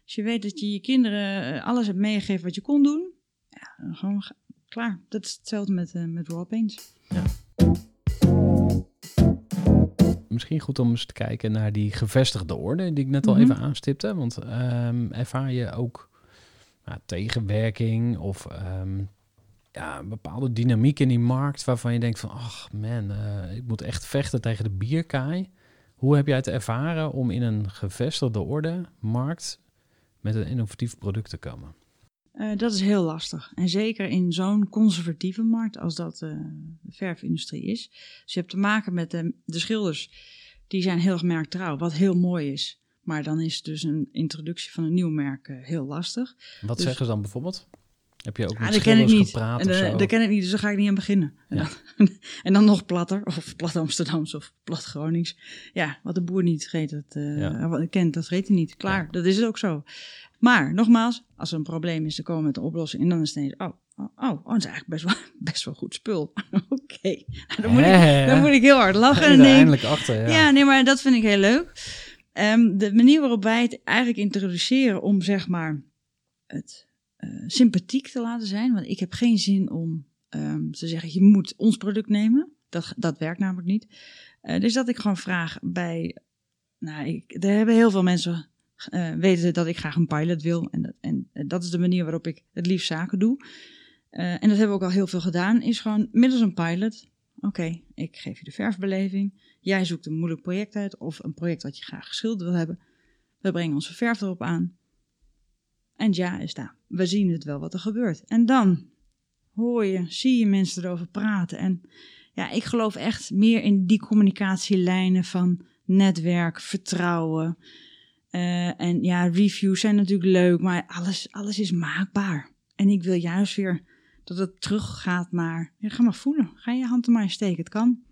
[SPEAKER 3] Als je weet dat je je kinderen eh, alles hebt meegegeven wat je kon doen, ja, dan gewoon klaar. Dat is hetzelfde met, uh, met raw paints. Ja.
[SPEAKER 2] Misschien goed om eens te kijken naar die gevestigde orde die ik net al mhm. even aanstipte. Want um, ervaar je ook tegenwerking of um, ja, een bepaalde dynamiek in die markt waarvan je denkt van, ach man, uh, ik moet echt vechten tegen de bierkaai. Hoe heb jij het ervaren om in een gevestigde orde markt met een innovatief product te komen?
[SPEAKER 3] Uh, dat is heel lastig. En zeker in zo'n conservatieve markt als dat uh, de verfindustrie is. Dus je hebt te maken met de, de schilders, die zijn heel erg merktrouw, wat heel mooi is. Maar dan is dus een introductie van een nieuw merk heel lastig.
[SPEAKER 2] Wat
[SPEAKER 3] dus,
[SPEAKER 2] zeggen ze dan bijvoorbeeld? Heb je ook met ah, schilders gepraat
[SPEAKER 3] en,
[SPEAKER 2] uh,
[SPEAKER 3] Dat ken ik niet, dus daar ga ik niet aan beginnen. En, dan, en dan nog platter, of plat Amsterdams of plat Gronings. Ja, wat de boer niet geeft, dat, uh, ja. wat kent, dat weet hij niet. Klaar, dat is het ook zo. Maar, nogmaals, als er een probleem is, dan komen we met een oplossing. En dan is het ineens, oh, oh, oh, dat is eigenlijk best wel, best wel goed spul. Oké, okay. dan, moet ik, dan moet ik heel hard lachen.
[SPEAKER 2] En eindelijk achter, ja.
[SPEAKER 3] ja. nee, maar dat vind ik heel leuk. Um, de manier waarop wij het eigenlijk introduceren om, zeg maar, het uh, sympathiek te laten zijn. Want ik heb geen zin om um, te zeggen, je moet ons product nemen. Dat, dat werkt namelijk niet. Eh, dus dat ik gewoon vraag bij. Nou, ik, er hebben heel veel mensen eh, weten dat ik graag een pilot wil. En dat, en dat is de manier waarop ik het liefst zaken doe. Eh, en dat hebben we ook al heel veel gedaan. Is gewoon middels een pilot. Oké, ik geef je de verfbeleving. Jij zoekt een moeilijk project uit. Of een project wat je graag geschilderd wil hebben. We brengen onze verf erop aan. En ja is daar. We zien het wel wat er gebeurt. En dan hoor je, zie je mensen erover praten. En ja, ik geloof echt meer in die communicatielijnen van netwerk, vertrouwen. Uh, en ja, reviews zijn natuurlijk leuk, maar alles, alles is maakbaar. En ik wil juist weer dat het teruggaat maar Ja, ga maar voelen. Ga je hand er maar in steken. Het kan.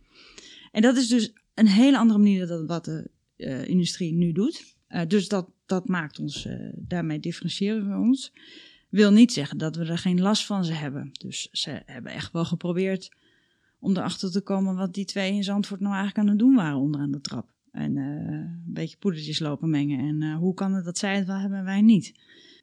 [SPEAKER 3] En dat is dus een hele andere manier dan wat de uh, industrie nu doet. Uh, dus dat, dat maakt ons, daarmee differentiëren we ons. Wil niet zeggen dat we er geen last van ze hebben. Dus ze hebben echt wel geprobeerd om erachter te komen wat die twee in Zandvoort nou eigenlijk aan het doen waren onderaan de trap. En een beetje poedertjes lopen mengen. En hoe kan het dat zij het wel hebben en wij niet?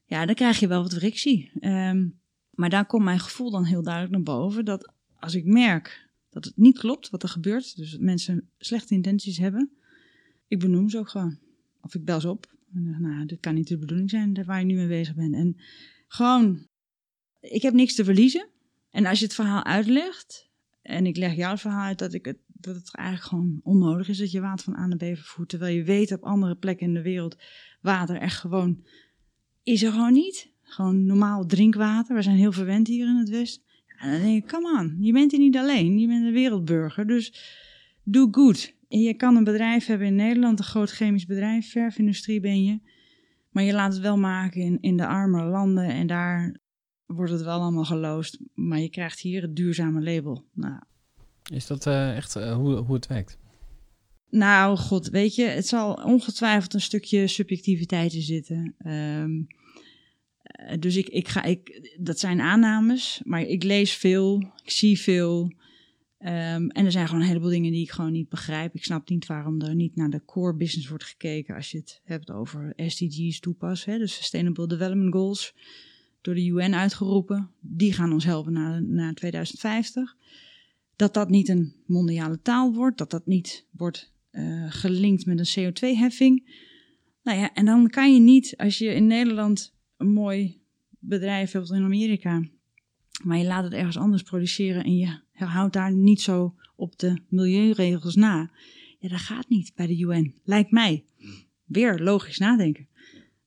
[SPEAKER 3] Ja, dan krijg je wel wat frictie. Um, maar daar komt mijn gevoel dan heel duidelijk naar boven. Dat als ik merk dat het niet klopt wat er gebeurt. Dus dat mensen slechte intenties hebben. Ik benoem ze ook gewoon. Of ik bel ze op. En zeg, nou, dit kan niet de bedoeling zijn waar je nu mee bezig bent. En gewoon, ik heb niks te verliezen. En als je het verhaal uitlegt, en ik leg jou het verhaal uit dat, ik het, dat het eigenlijk gewoon onnodig is dat je water van A naar B vervoert. Terwijl je weet op andere plekken in de wereld water echt gewoon is er gewoon niet. Gewoon normaal drinkwater. We zijn heel verwend hier in het Westen. En dan denk ik, come on, je bent hier niet alleen. Je bent een wereldburger. Dus doe goed. Je kan een bedrijf hebben in Nederland, een groot chemisch bedrijf, verfindustrie ben je. Maar je laat het wel maken in, in de arme landen en daar wordt het wel allemaal geloosd. Maar je krijgt hier het duurzame label. Nou.
[SPEAKER 2] Is dat uh, echt uh, hoe, hoe het werkt?
[SPEAKER 3] Nou, god, weet je, het zal ongetwijfeld een stukje subjectiviteit in zitten. Um, dus ik, ik ga, ik, dat zijn aannames, maar ik lees veel, ik zie veel. Um, en er zijn gewoon een heleboel dingen die ik gewoon niet begrijp. Ik snap niet waarom er niet naar de core business wordt gekeken als je het hebt over SDG's toepassen, hè, de Sustainable Development Goals door de UN uitgeroepen. Die gaan ons helpen naar, naar 2050. Dat dat niet een mondiale taal wordt, dat dat niet wordt uh, gelinkt met een CO2-heffing. Nou ja, en dan kan je niet, als je in Nederland een mooi bedrijf hebt in Amerika, maar je laat het ergens anders produceren en je houdt daar niet zo op de milieuregels na. Ja, dat gaat niet bij de UN, lijkt mij. Weer logisch nadenken.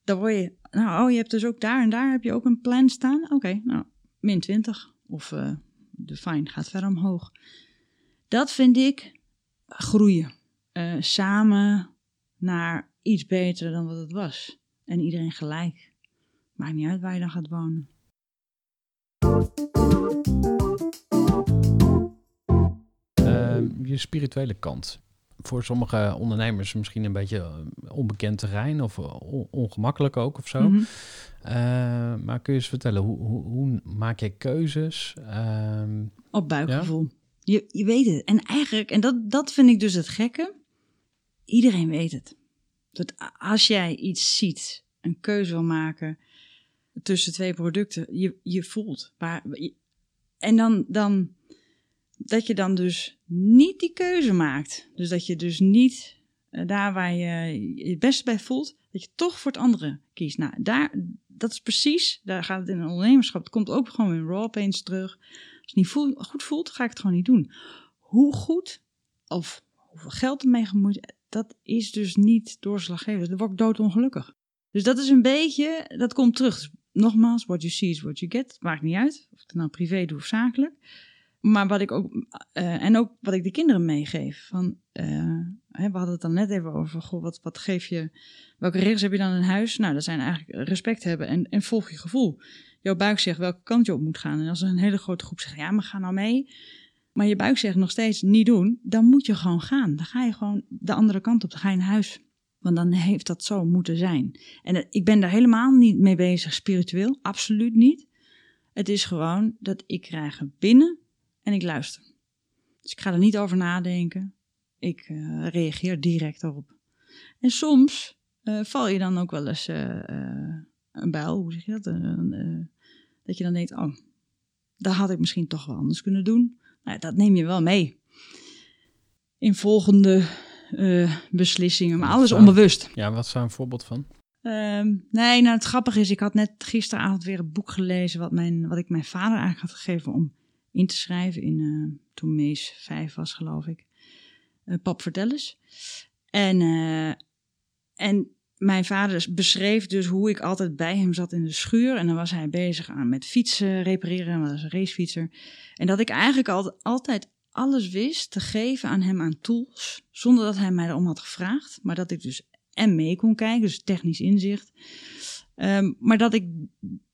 [SPEAKER 3] Dan word je nou, oh, je hebt dus ook daar en daar heb je ook een plan staan. Oké, nou, min 20. Of uh, de fine gaat verder omhoog. Dat vind ik groeien. Uh, samen naar iets beter dan wat het was. En iedereen gelijk. Maakt niet uit waar je dan gaat wonen.
[SPEAKER 2] Uh, je spirituele kant voor sommige ondernemers misschien een beetje eh, onbekend terrein of eh, ongemakkelijk ook of zo. Mm -hmm. uh, maar kun je eens vertellen, hoe, hoe, hoe maak je keuzes? Uh,
[SPEAKER 3] Op buikgevoel. Ja? Je, je weet het. En eigenlijk, en dat, dat vind ik dus het gekke, iedereen weet het. Dat als jij iets ziet, een keuze wil maken tussen twee producten, je, je voelt. Waar, en dan, dan dat je dan dus niet die keuze maakt. Dus dat je dus niet uh, daar waar je je het beste bij voelt, dat je toch voor het andere kiest. Nou, daar, dat is precies, daar gaat het in een ondernemerschap. Het komt ook gewoon in raw pains terug. Als het niet goed voelt, ga ik het gewoon niet doen. Hoe goed of hoeveel geld ermee gemoeid, dat is dus niet doorslaggevend. Dan word ik doodongelukkig. Dus dat is een beetje, dat komt terug. Nogmaals, what you see is what you get. Maakt niet uit of ik het nou privé doe of zakelijk. Maar wat ik ook, uh, en ook wat ik de kinderen meegeef. Van, uh, we hadden het dan net even over, goh, wat, wat geef je, welke regels heb je dan in huis? Nou, dat zijn eigenlijk respect hebben en, en volg je gevoel. Jouw buik zegt welke kant je op moet gaan. En als een hele grote groep zegt, ja, maar ga nou mee. Maar je buik zegt nog steeds niet doen, dan moet je gewoon gaan. Dan ga je gewoon de andere kant op, dan ga je naar huis. Want dan heeft dat zo moeten zijn. En uh, ik ben daar helemaal niet mee bezig spiritueel, absoluut niet. Het is gewoon dat ik krijg binnen en ik luister. Dus ik ga er niet over nadenken. Ik uh, reageer direct erop. En soms uh, val je dan ook wel eens een bijl, hoe zeg je dat? dat je dan denkt, oh, dat had ik misschien toch wel anders kunnen doen. Nou, dat neem je wel mee. in volgende eh, beslissingen. Maar alles onbewust.
[SPEAKER 2] Ja, wat is daar een voorbeeld van?
[SPEAKER 3] Ehm, nee, nou het grappige is, ik had net gisteravond weer een boek gelezen wat, mijn, wat ik mijn vader eigenlijk had gegeven om in te schrijven. In, eh, toen Mees vijf was, geloof ik. Eh, Pap, vertel eens. En, en mijn vader beschreef dus hoe ik altijd bij hem zat in de schuur. En dan was hij bezig aan met fietsen repareren. Hij was een racefietser. En dat ik eigenlijk al, altijd alles wist te geven aan hem aan tools. Zonder dat hij mij erom had gevraagd. Maar dat ik dus en mee kon kijken, dus technisch inzicht. Ehm, maar dat ik,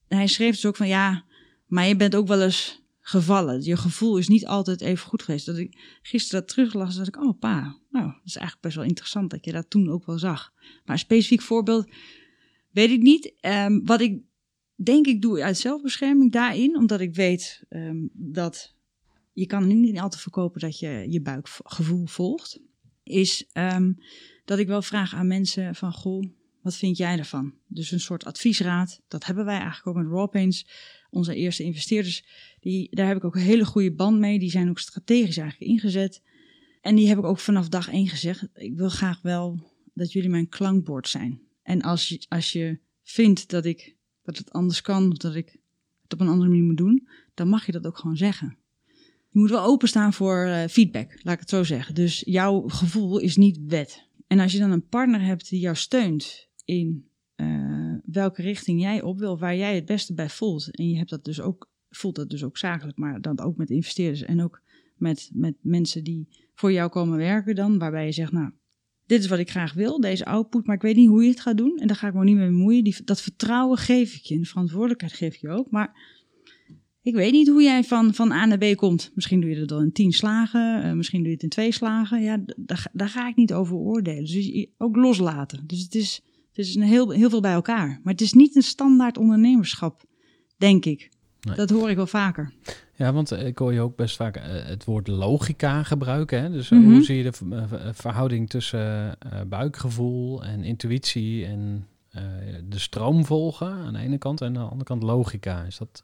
[SPEAKER 3] hij schreef dus ook van ja, maar je bent ook wel eens gevallen. Je gevoel is niet altijd even goed geweest. Dat ik gisteren dat teruglas, dat ik, oh pa, nou, dat is eigenlijk best wel interessant dat je dat toen ook wel zag. Maar een specifiek voorbeeld weet ik niet. Ehm, wat ik denk ik doe uit zelfbescherming daarin, omdat ik weet ehm, dat je kan niet altijd verkopen dat je je buikgevoel volgt, is ehm, dat ik wel vraag aan mensen van, goh, wat vind jij ervan? Dus een soort adviesraad, dat hebben wij eigenlijk ook met Rawpaints, onze eerste investeerders. Die, daar heb ik ook een hele goede band mee, die zijn ook strategisch eigenlijk ingezet. En die heb ik ook vanaf dag één gezegd, ik wil graag wel dat jullie mijn klankbord zijn. En als je, als je vindt dat, ik, dat het anders kan, of dat ik het op een andere manier moet doen, dan mag je dat ook gewoon zeggen. Je moet wel openstaan voor eh, feedback, laat ik het zo zeggen. Dus jouw gevoel is niet wet. En als je dan een partner hebt die jou steunt in eh, welke richting jij op wil, waar jij het beste bij voelt. En je hebt dat dus ook, voelt dat dus ook zakelijk, maar dan ook met investeerders en ook met, met mensen die voor jou komen werken dan, waarbij je zegt, nou, dit is wat ik graag wil, deze output, maar ik weet niet hoe je het gaat doen en daar ga ik me niet mee bemoeien. Die, dat vertrouwen geef ik je en de verantwoordelijkheid geef ik je ook, maar ik weet niet hoe jij van, van A naar B komt. Misschien doe je het dan in tien slagen, uh, misschien doe je het in twee slagen. Ja, daar, ga ik niet over oordelen. Dus ook loslaten. Dus het is, het is een heel, heel veel bij elkaar. Maar het is niet een standaard ondernemerschap, denk ik.
[SPEAKER 2] Nee.
[SPEAKER 3] Dat hoor ik wel vaker.
[SPEAKER 2] Ja, want ik hoor je ook best vaak uh, het woord logica gebruiken. Hè? Dus
[SPEAKER 3] Mhm.
[SPEAKER 2] hoe zie je de verhouding tussen buikgevoel en intuïtie en de stroom volgen aan de ene kant en aan de andere kant logica? Is dat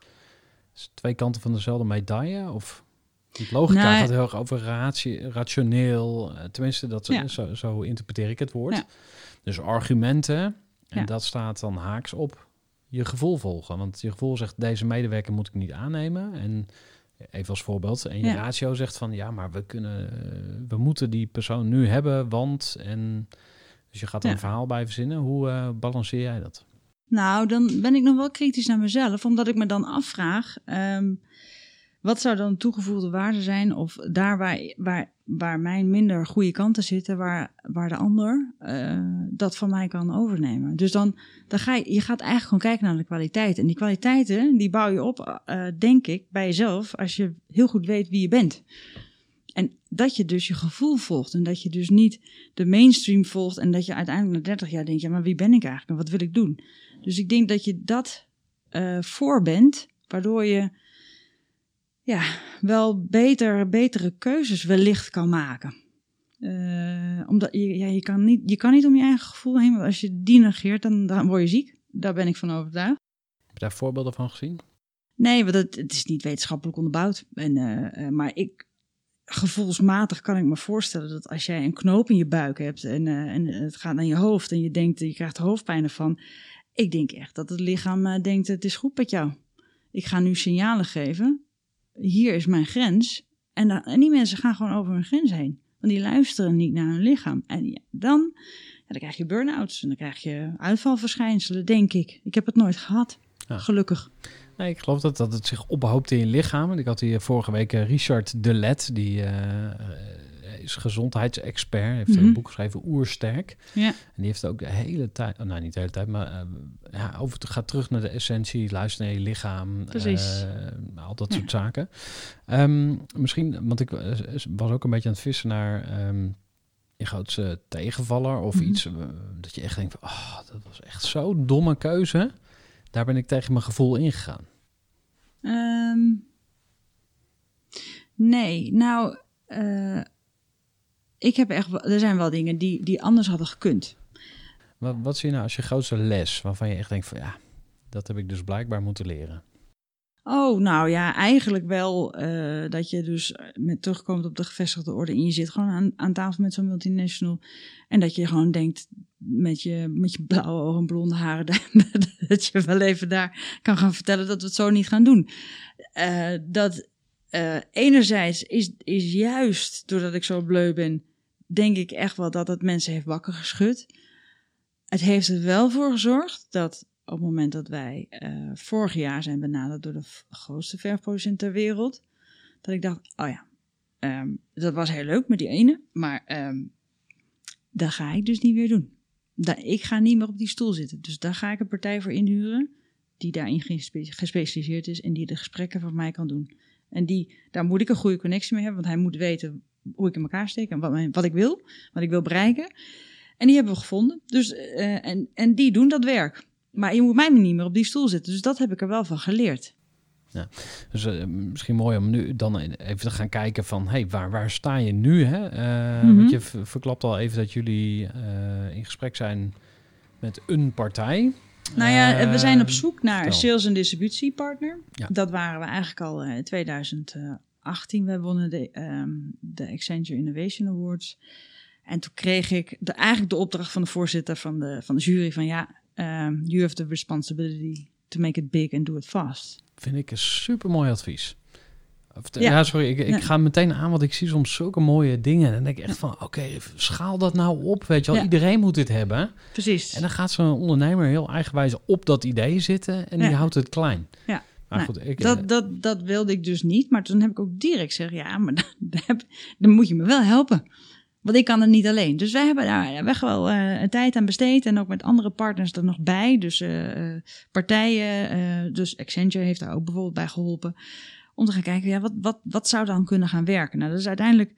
[SPEAKER 2] is twee kanten van dezelfde medaille? Of want logica gaat heel erg over ratio, rationeel. eh, tenminste, dat,
[SPEAKER 3] Ja.
[SPEAKER 2] zo, zo interpreteer ik het woord.
[SPEAKER 3] Ja.
[SPEAKER 2] Dus argumenten. En
[SPEAKER 3] Ja.
[SPEAKER 2] dat staat dan haaks op je gevoel volgen. Want je gevoel zegt, deze medewerker moet ik niet aannemen. En even als voorbeeld. En je ratio zegt van, ja, maar we kunnen, eh, we moeten die persoon nu hebben, want... En, dus je gaat er een verhaal bij verzinnen. Hoe uh, balanceer jij dat?
[SPEAKER 3] Nou, dan ben ik nog wel kritisch naar mezelf, omdat ik me dan afvraag: um, wat zou dan toegevoegde waarde zijn? Of daar waar, waar, waar mijn minder goede kanten zitten, waar, waar de ander uh, dat van mij kan overnemen. Dus dan, dan ga je, je gaat eigenlijk gewoon kijken naar de kwaliteiten. En die kwaliteiten, die bouw je op, uh, denk ik, bij jezelf, als je heel goed weet wie je bent. En dat je dus je gevoel volgt en dat je dus niet de mainstream volgt en dat je uiteindelijk na 30 jaar denkt, ja, maar wie ben ik eigenlijk en wat wil ik doen? Dus ik denk dat je dat uh, voor bent, waardoor je ja, wel beter, betere keuzes wellicht kan maken. Uh, omdat je, ja, je, kan niet, je kan niet om je eigen gevoel heen, want als je die negeert, dan, dan word je ziek. Daar ben ik van overtuigd.
[SPEAKER 2] Heb je daar voorbeelden van gezien?
[SPEAKER 3] Nee, want het, het is niet wetenschappelijk onderbouwd. En, uh, maar ik, gevoelsmatig kan ik me voorstellen dat als jij een knoop in je buik hebt en, en het gaat naar je hoofd en je denkt, je krijgt hoofdpijn ervan, ik denk echt dat het lichaam uh, denkt: het is goed met jou. Ik ga nu signalen geven. Hier is mijn grens. En, dan, en die mensen gaan gewoon over hun grens heen. Want die luisteren niet naar hun lichaam. En ja, dan, ja, dan krijg je burn-outs. En dan krijg je uitvalverschijnselen, denk ik. Ik heb het nooit gehad. Ja. Gelukkig.
[SPEAKER 2] Nee, ik geloof dat, dat het zich ophoopt in je lichaam. Ik had hier vorige week uh, Richard Delet, die uh, is gezondheidsexpert. heeft mm -hmm. een boek geschreven, Oersterk.
[SPEAKER 3] Ja.
[SPEAKER 2] En die heeft ook de hele tijd, oh, nou niet de hele tijd, maar uh, ja, over te gaat terug naar de essentie, luister naar je lichaam.
[SPEAKER 3] Precies.
[SPEAKER 2] al dat ja. soort zaken. Um, misschien, want ik was ook een beetje aan het vissen naar um, je grootste tegenvaller of mm -hmm. iets dat je echt denkt, van, oh, dat was echt zo'n domme keuze. Daar ben ik tegen mijn gevoel ingegaan.
[SPEAKER 3] Um, nee, nou, uh, ik heb echt, er zijn wel dingen die, die anders hadden gekund.
[SPEAKER 2] Wat, wat zie je nou als je grootste les waarvan je echt denkt van ja, dat heb ik dus blijkbaar moeten leren?
[SPEAKER 3] Oh, nou ja, eigenlijk wel eh, dat je dus met terugkomt op de gevestigde orde en je zit gewoon aan, aan tafel met zo'n multinational en dat je gewoon denkt met je, met je blauwe ogen en blonde haren dat je wel even daar kan gaan vertellen dat we het zo niet gaan doen. Eh, dat eh, enerzijds is, is juist doordat ik zo bleu ben, denk ik echt wel dat het mensen heeft wakker geschud. Het heeft er wel voor gezorgd dat op het moment dat wij eh, vorig jaar zijn benaderd door de grootste verfproducent ter wereld, dat ik dacht, oh ja, ehm, dat was heel leuk met die ene, maar ehm, dat ga ik dus niet weer doen. Ik ga niet meer op die stoel zitten, dus daar ga ik een partij voor inhuren die daarin gespe- gespecialiseerd is en die de gesprekken voor mij kan doen. En die, daar moet ik een goede connectie mee hebben, want hij moet weten hoe ik in elkaar steek en wat, mijn- wat ik wil, wat ik wil bereiken. En die hebben we gevonden. Dus, eh, en, en die doen dat werk. Maar je moet mij niet meer op die stoel zitten. Dus dat heb ik er wel van geleerd.
[SPEAKER 2] Dus eh, misschien mooi om nu dan even te gaan kijken van, hey, waar, waar sta je nu? Hè? Eh,
[SPEAKER 3] Mhm.
[SPEAKER 2] Want je verklapt al even dat jullie in gesprek zijn met een partij.
[SPEAKER 3] Nou ja, we zijn op zoek naar een sales- en distributiepartner.
[SPEAKER 2] Ja.
[SPEAKER 3] Dat waren we eigenlijk al eh, in 2018. We wonnen de, ehm, de Accenture Innovation Awards. En toen kreeg ik de, eigenlijk de opdracht van de voorzitter van de, van de jury van ja, ehm, you have the responsibility to make it big and do it fast.
[SPEAKER 2] Vind ik een super mooi advies.
[SPEAKER 3] Ja.
[SPEAKER 2] ja. sorry, ik, ik
[SPEAKER 3] Ja.
[SPEAKER 2] ga meteen aan, want ik zie soms zulke mooie dingen. En dan denk ik echt van, oké, schaal dat nou op, weet je wel.
[SPEAKER 3] Ja.
[SPEAKER 2] Iedereen moet dit hebben.
[SPEAKER 3] Precies.
[SPEAKER 2] En dan gaat zo'n ondernemer heel eigenwijs op dat idee zitten en die houdt het klein.
[SPEAKER 3] Ja.
[SPEAKER 2] Maar
[SPEAKER 3] Nou,
[SPEAKER 2] goed, ik, eh,
[SPEAKER 3] dat, dat, dat wilde ik dus niet. Maar toen heb ik ook direct gezegd: ja, maar dan, dan heb- dan moet je me wel helpen. Want ik kan het niet alleen. Dus wij hebben daar echt wel eh, een tijd aan besteed. En ook met andere partners er nog bij. Dus eh, partijen. dus Accenture heeft daar ook bijvoorbeeld bij geholpen. Om te gaan kijken, ja, wat, wat, wat zou dan kunnen gaan werken? Nou, dat is uiteindelijk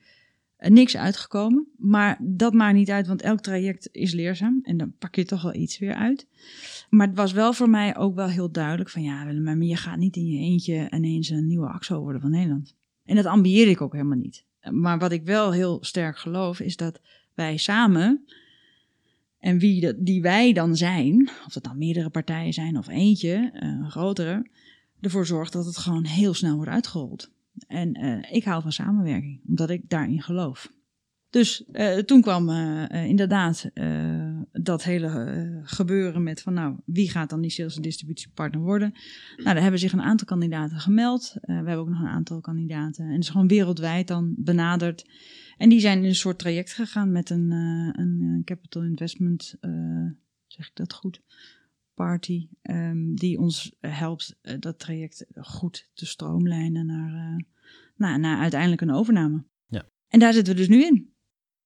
[SPEAKER 3] eh, niks uitgekomen. Maar dat maakt niet uit, want elk traject is leerzaam. En dan pak je toch wel iets weer uit. Maar het was wel voor mij ook wel heel duidelijk van... ja, maar je gaat niet in je eentje ineens een nieuwe AXO worden van Nederland. En dat ambieer ik ook helemaal niet. Maar wat ik wel heel sterk geloof is dat wij samen... en wie dat, die wij dan zijn, of het dan meerdere partijen zijn of eentje, eh, een grotere... ervoor zorgt dat het gewoon heel snel wordt uitgerold. En eh, ik hou van samenwerking, omdat ik daarin geloof. Dus eh, toen kwam eh, inderdaad dat hele gebeuren met van nou, wie gaat dan die sales- en distributiepartner worden? Nou, daar hebben zich een aantal kandidaten gemeld. We hebben ook nog een aantal kandidaten. En is gewoon wereldwijd dan benaderd. En die zijn in een soort traject gegaan met een, een capital investment, zeg ik dat goed, party. ehm, die ons helpt eh, dat traject goed te stroomlijnen naar, eh, nou, naar uiteindelijk een overname.
[SPEAKER 2] Ja.
[SPEAKER 3] En daar zitten we dus nu in.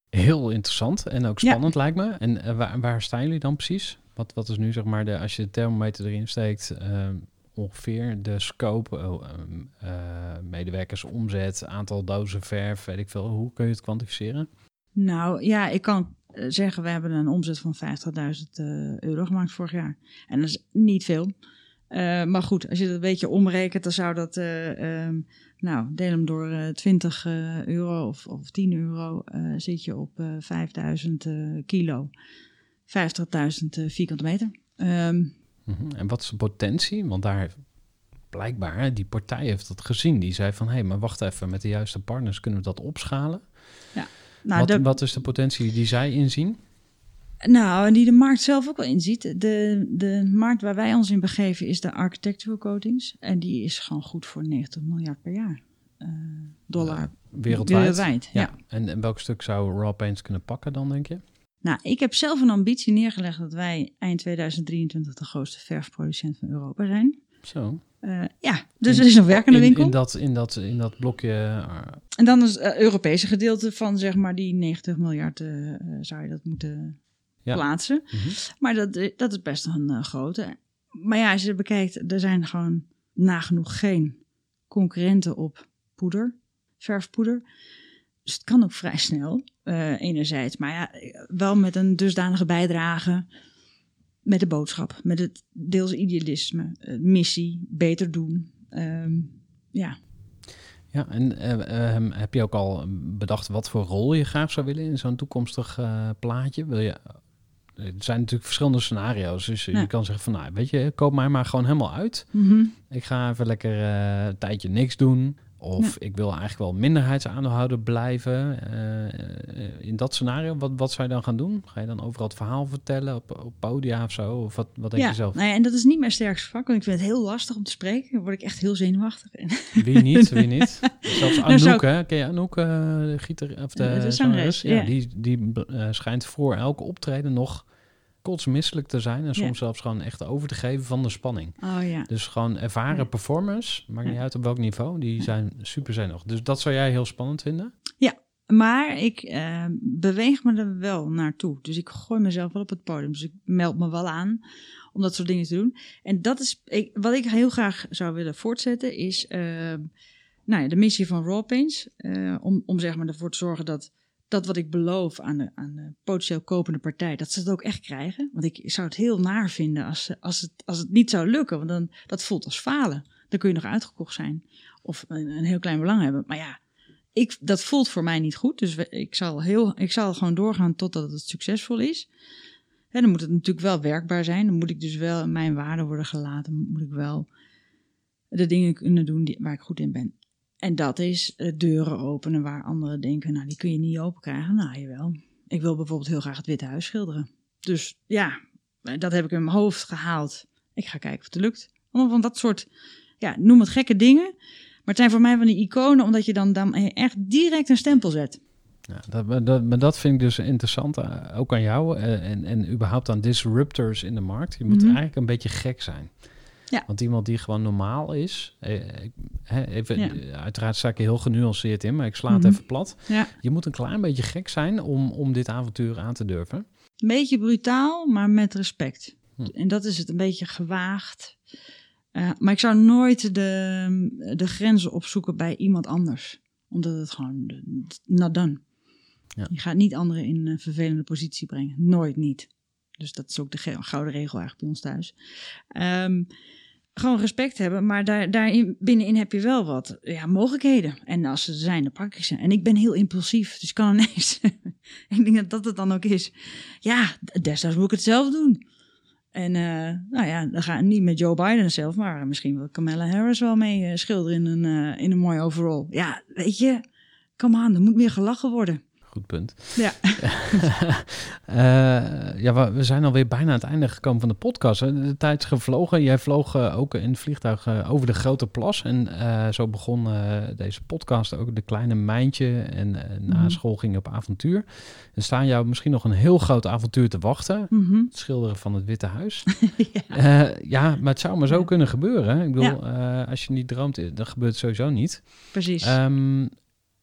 [SPEAKER 2] heel interessant en ook
[SPEAKER 3] Ja.
[SPEAKER 2] spannend lijkt me. En eh, waar, waar staan jullie dan precies? Wat, wat is nu zeg maar, de, als je de thermometer erin steekt, eh, ongeveer de scope, ehm, eh, medewerkers, omzet, aantal dozen verf, weet ik veel. Hoe kun je het kwantificeren?
[SPEAKER 3] Nou ja, ik kan zeggen, we hebben een omzet van 50.000 eh, euro gemaakt vorig jaar. En dat is niet veel. Eh, maar goed, als je dat een beetje omrekent, dan zou dat, eh, ehm, nou, deel hem door eh, 20 eh, euro of, of 10 euro, eh, zit je op eh 5000 eh, kilo. 50.000 eh, vierkante meter. Ehm,
[SPEAKER 2] Mhm. En wat is de potentie? Want daar blijkbaar, die partij heeft dat gezien. Die zei van, hé, hey, maar wacht even, met de juiste partners kunnen we dat opschalen.
[SPEAKER 3] Nou,
[SPEAKER 2] wat,
[SPEAKER 3] de-
[SPEAKER 2] wat is de potentie die zij inzien?
[SPEAKER 3] Nou, en die de markt zelf ook wel inziet. De, de markt waar wij ons in begeven is de architectural coatings. En die is gewoon goed voor 90 miljard per jaar. eh, dollar.
[SPEAKER 2] Wereldwijd?
[SPEAKER 3] Wereldwijd, ja.
[SPEAKER 2] En, en welk stuk zou Raw Paints kunnen pakken dan, denk je?
[SPEAKER 3] Nou, ik heb zelf een ambitie neergelegd dat wij eind 2023 de grootste verfproducent van Europa zijn.
[SPEAKER 2] Zo.
[SPEAKER 3] Eh, ja, dus
[SPEAKER 2] In-
[SPEAKER 3] er is nog werk in winkel.
[SPEAKER 2] in, dat, in, dat, in dat blokje eh,
[SPEAKER 3] En dan is het Europese gedeelte van zeg maar die 90 miljard eh, eh, zou je dat moeten
[SPEAKER 2] Ja.
[SPEAKER 3] plaatsen.
[SPEAKER 2] Mhm.
[SPEAKER 3] Maar dat, eh, dat is best een eh, grote. Maar ja, als je het bekijkt, er zijn gewoon nagenoeg geen concurrenten op poeder, verfpoeder. Dus het kan ook vrij snel, eh, enerzijds. Maar ja, wel met een dusdanige bijdrage met de boodschap, met het deels idealisme, eh, missie, beter doen. Ehm, ja,
[SPEAKER 2] Ja, en eh, ehm, heb je ook al bedacht wat voor rol je graag zou willen in zo'n toekomstig eh, plaatje? Wil je, er zijn natuurlijk verschillende scenario's. Dus
[SPEAKER 3] Ja.
[SPEAKER 2] je kan zeggen van, nou, weet je, koop mij maar gewoon helemaal uit.
[SPEAKER 3] Mhm.
[SPEAKER 2] Ik ga even lekker eh, een tijdje niks doen. Of ik wil eigenlijk wel minderheidsaandeelhouder blijven. Eh, eh, in dat scenario, wat, wat zou je dan gaan doen? Ga je dan overal het verhaal vertellen op, op podia of zo? Of wat, wat denk
[SPEAKER 3] ja,
[SPEAKER 2] je zelf?
[SPEAKER 3] nou ja, en dat is niet mijn sterkste vak, want ik vind het heel lastig om te spreken. Dan word ik echt heel zenuwachtig. En
[SPEAKER 2] Wie niet, wie niet? Zelfs
[SPEAKER 3] Nou, zou
[SPEAKER 2] Anouk, hè? Ken je Anouk, eh, de gieter, of de,
[SPEAKER 3] De- de
[SPEAKER 2] zangeres? Ja, die, die eh, schijnt voor elke optreden nog kotsmisselijk te zijn. En soms
[SPEAKER 3] Ja.
[SPEAKER 2] zelfs gewoon echt over te geven van de spanning.
[SPEAKER 3] Oh ja.
[SPEAKER 2] Dus gewoon ervaren
[SPEAKER 3] Ja.
[SPEAKER 2] performers, maakt niet
[SPEAKER 3] Ja.
[SPEAKER 2] uit op welk niveau, die zijn super zenuwachtig. Dus dat zou jij heel spannend vinden?
[SPEAKER 3] Maar ik eh, beweeg me er wel naartoe. Dus ik gooi mezelf wel op het podium. Dus ik meld me wel aan om dat soort dingen te doen. En dat is ik, wat ik heel graag zou willen voortzetten, is eh, nou ja, de missie van Raw Paints. eh, om, om zeg maar ervoor te zorgen dat dat wat ik beloof aan de, aan de potentieel kopende partij, dat ze het ook echt krijgen. Want ik zou het heel naar vinden als, als, het, als het niet zou lukken. Want dan, dat voelt als falen. Dan kun je nog uitgekocht zijn. Of een, heel klein belang hebben. Maar ja, ik, dat voelt voor mij niet goed. Dus ik zal, heel, ik zal gewoon doorgaan totdat het succesvol is. En dan moet het natuurlijk wel werkbaar zijn. Dan moet ik dus wel mijn waarden worden gelaten. Moet ik wel de dingen kunnen doen die, waar ik goed in ben. En dat is deuren openen waar anderen denken, nou die kun je niet open krijgen. Nou jawel. Ik wil bijvoorbeeld heel graag het Witte Huis schilderen. Dus ja, eh, dat heb ik in mijn hoofd gehaald. Ik ga kijken of het lukt. Allemaal van dat soort, ja, noem het gekke dingen. Maar het zijn voor mij van die iconen, omdat je dan, dan echt direct een stempel zet.
[SPEAKER 2] Ja, dat, maar dat, maar dat vind ik dus interessant, eh, ook aan jou eh, en, en überhaupt aan disruptors in de markt. Je moet
[SPEAKER 3] Mhm.
[SPEAKER 2] eigenlijk een beetje gek zijn.
[SPEAKER 3] Ja.
[SPEAKER 2] Want iemand die gewoon normaal is, eh, even,
[SPEAKER 3] Ja.
[SPEAKER 2] eh, uiteraard sta ik er heel genuanceerd in, maar ik sla het
[SPEAKER 3] Mhm.
[SPEAKER 2] even plat.
[SPEAKER 3] Ja.
[SPEAKER 2] Je moet een klein beetje gek zijn om, om dit avontuur aan te durven.
[SPEAKER 3] Een beetje brutaal, maar met respect.
[SPEAKER 2] Hm.
[SPEAKER 3] En dat is het, een beetje gewaagd. Eh, maar ik zou nooit de, de grenzen opzoeken bij iemand anders. Omdat het gewoon not done.
[SPEAKER 2] Ja.
[SPEAKER 3] Je gaat niet anderen in een vervelende positie brengen. Nooit niet. Dus dat is ook de gouden regel eigenlijk bij ons thuis. Ehm, gewoon respect hebben, maar daar, daarin, binnenin heb je wel wat ja, mogelijkheden. En als ze er zijn, dan pak ik ze. En ik ben heel impulsief, dus ik kan ineens... ik denk dat dat het dan ook is. Ja, destijds moet ik het zelf doen. En eh, nou ja, dan ga niet met Joe Biden zelf, maar misschien wil Kamala Harris wel mee eh, schilderen in een, eh, in een mooie overall. Ja, weet je, kom aan, er moet meer gelachen worden.
[SPEAKER 2] Goed punt.
[SPEAKER 3] Ja.
[SPEAKER 2] Eh, ja, we, zijn alweer bijna aan het einde gekomen van de podcast. hè. De tijd is gevlogen. Jij vloog eh, ook in het vliegtuig eh, over de Grote Plas. En zo begon deze podcast ook de kleine mijntje. En na
[SPEAKER 3] Mhm.
[SPEAKER 2] school ging je op avontuur. Er staan jou misschien nog een heel groot avontuur te wachten.
[SPEAKER 3] Mhm.
[SPEAKER 2] Het schilderen van het Witte Huis.
[SPEAKER 3] ja.
[SPEAKER 2] Ja, maar het zou maar zo
[SPEAKER 3] Ja.
[SPEAKER 2] kunnen gebeuren. Ik bedoel, als je niet droomt, dan gebeurt het sowieso niet.
[SPEAKER 3] Precies.
[SPEAKER 2] Ehm,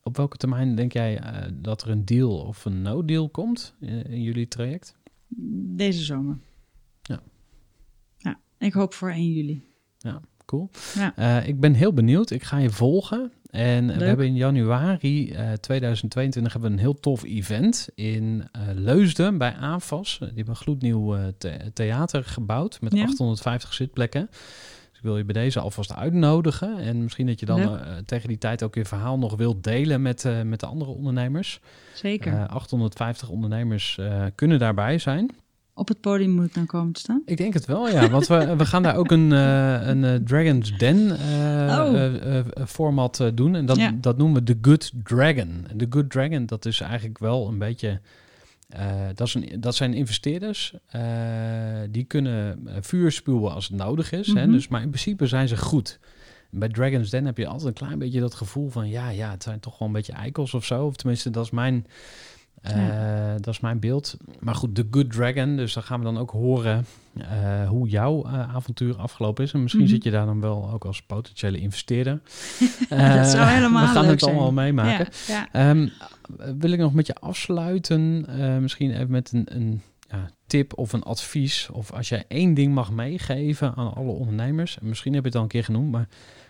[SPEAKER 2] op welke termijn denk jij eh, dat er een deal of een no-deal komt in, in jullie traject?
[SPEAKER 3] Deze zomer.
[SPEAKER 2] Ja.
[SPEAKER 3] Ja, ik hoop voor 1 juli.
[SPEAKER 2] Cool.
[SPEAKER 3] Ja.
[SPEAKER 2] Eh, ik ben heel benieuwd. Ik ga je volgen. En we hebben in januari eh, 2022 hebben we een heel tof event in eh, Leusden bij AFAS. Die hebben een gloednieuw eh, the- theater gebouwd met
[SPEAKER 3] Ja.
[SPEAKER 2] 850 zitplekken. Ik wil je bij deze alvast uitnodigen. En misschien dat je dan eh, tegen die tijd ook je verhaal nog wilt delen met, eh, met de andere ondernemers.
[SPEAKER 3] Zeker.
[SPEAKER 2] Eh, 850 ondernemers eh, kunnen daarbij zijn.
[SPEAKER 3] Op het podium moet ik dan komen te staan.
[SPEAKER 2] Ik denk het wel, ja. Want we, we gaan daar ook een, een Dragon's Den
[SPEAKER 3] Oh.
[SPEAKER 2] format doen. En dat,
[SPEAKER 3] Ja.
[SPEAKER 2] dat noemen we The Good Dragon. En The Good Dragon, dat is eigenlijk wel een beetje... eh, dat, is een, dat zijn investeerders. eh, die kunnen eh, vuur spuwen als het nodig is. hè?
[SPEAKER 3] Mhm.
[SPEAKER 2] Dus, maar in principe zijn ze goed. Bij Dragon's Den heb je altijd een klein beetje dat gevoel van... ja, ja, het zijn toch wel een beetje eikels of zo. Of tenminste, dat is mijn... Dat is mijn beeld. Maar goed, The Good Dragon. Dus dan gaan we dan ook horen hoe jouw avontuur afgelopen is. En misschien
[SPEAKER 3] Mhm.
[SPEAKER 2] zit je daar dan wel ook als potentiële investeerder.
[SPEAKER 3] Dat zou helemaal
[SPEAKER 2] We gaan het allemaal meemaken.
[SPEAKER 3] Ja, ja.
[SPEAKER 2] Ehm, wil ik nog met je afsluiten? eh, misschien even met een, een ja, tip of een advies. Of als jij één ding mag meegeven aan alle ondernemers. En misschien heb je het al een keer genoemd. Maar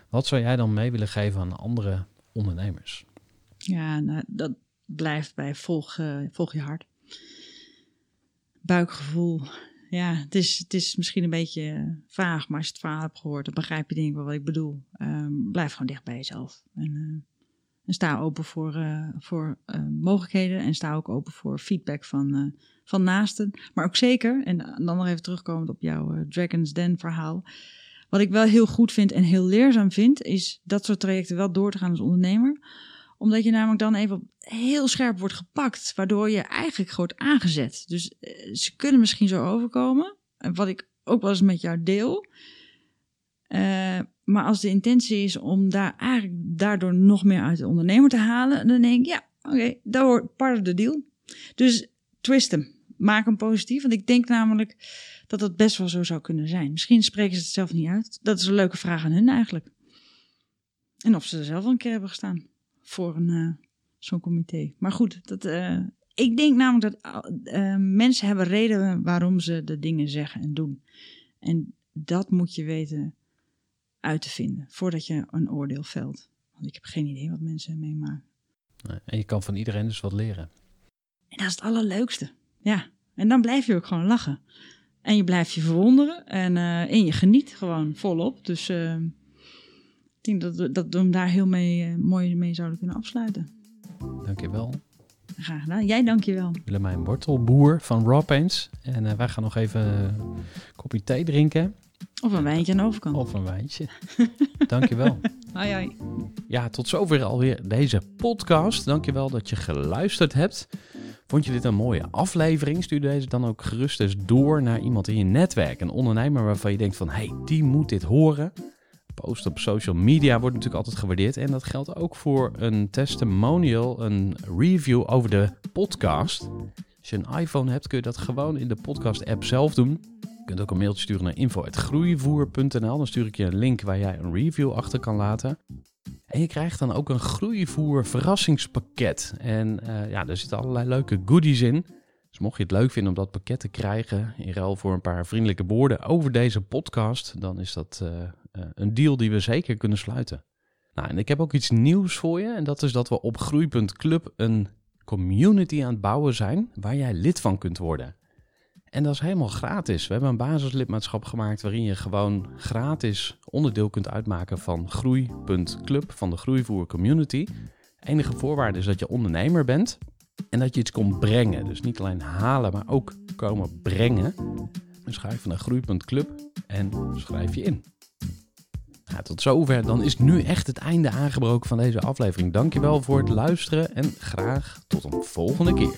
[SPEAKER 2] wat zou jij dan mee willen geven aan andere ondernemers?
[SPEAKER 3] Ja, nou, dat blijft bij volg, eh, je hart. Buikgevoel. Ja, het is, het is misschien een beetje eh, vaag, maar als je het verhaal hebt gehoord, dan begrijp je denk ik wel wat ik bedoel. Ehm, blijf gewoon dicht bij jezelf. En, En sta open voor, eh, voor eh, mogelijkheden en sta ook open voor feedback van, eh, van naasten. Maar ook zeker, en dan nog even terugkomend op jouw Dragon's Den verhaal. Wat ik wel heel goed vind en heel leerzaam vind, is dat soort trajecten wel door te gaan als ondernemer. Omdat je namelijk dan even heel scherp wordt gepakt, waardoor je eigenlijk wordt aangezet. Dus ze kunnen misschien zo overkomen, en wat ik ook wel eens met jou deel. Eh, maar als de intentie is om daar eigenlijk daardoor nog meer uit de ondernemer te halen, dan denk ik, ja, oké, dat hoort part of the deal. Dus twist hem. Maak hem positief. Want ik denk namelijk dat dat best wel zo zou kunnen zijn. Misschien spreken ze het zelf niet uit. Dat is een leuke vraag aan hun eigenlijk. En of ze er zelf een keer hebben gestaan voor een, eh, zo'n comité. Maar goed, dat, eh, ik denk namelijk dat eh, mensen hebben redenen waarom ze de dingen zeggen en doen. En dat moet je weten uit te vinden voordat je een oordeel velt. Want ik heb geen idee wat mensen meemaken.
[SPEAKER 2] Nee, En je kan van iedereen dus wat leren.
[SPEAKER 3] En dat is het allerleukste. Ja, en dan blijf je ook gewoon lachen. En je blijft je verwonderen en, eh, en je geniet gewoon volop. Dus eh, ik denk dat, we- dat we hem daar heel mee, eh, mooi mee zouden kunnen afsluiten.
[SPEAKER 2] Dankjewel.
[SPEAKER 3] Graag gedaan. Jij dank je wel.
[SPEAKER 2] Willemijn Wortelboer van Raw Paints. En wij gaan nog even een kopje thee drinken.
[SPEAKER 3] Of een wijntje aan de overkant.
[SPEAKER 2] Of een wijntje. Dankjewel.
[SPEAKER 3] Hoi hoi.
[SPEAKER 2] Ja, tot zover alweer deze podcast. Dankjewel dat je geluisterd hebt. Vond je dit een mooie aflevering? Stuur deze dan ook gerust eens door naar iemand in je netwerk. Een ondernemer waarvan je denkt van, hey, die moet dit horen. Post op social media wordt natuurlijk altijd gewaardeerd. En dat geldt ook voor een testimonial, een review over de podcast. Als je een iPhone hebt, kun je dat gewoon in de podcast-app zelf doen. Kunt ook een mailtje sturen naar info.groeivoer.nl. Dan stuur ik je een link waar jij een review achter kan laten. En je krijgt dan ook een groeivoer verrassingspakket. En eh, ja, er zitten allerlei leuke goodies in. Dus mocht je het leuk vinden om dat pakket te krijgen, in ruil voor een paar vriendelijke woorden over deze podcast, dan is dat eh, eh, een deal die we zeker kunnen sluiten. Nou, en ik heb ook iets nieuws voor je. En dat is dat we op Groei.club een community aan het bouwen zijn waar jij lid van kunt worden. En dat is helemaal gratis. We hebben een basislidmaatschap gemaakt waarin je gewoon gratis onderdeel kunt uitmaken van Groei.club, van de Groeivoer Community. Enige voorwaarde is dat je ondernemer bent en dat je iets komt brengen. Dus niet alleen halen, maar ook komen brengen. Dus ga even naar Groei.club en schrijf je in. Nou, tot zover. Dan is nu echt het einde aangebroken van deze aflevering. Dankjewel voor het luisteren en graag tot een volgende keer.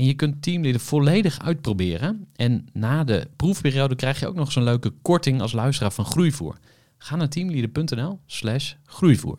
[SPEAKER 2] En je kunt Teamleader volledig uitproberen. En na de proefperiode krijg je ook nog zo'n leuke korting als luisteraar van Groeivoer. Ga naar teamleader.nl slash groeivoer.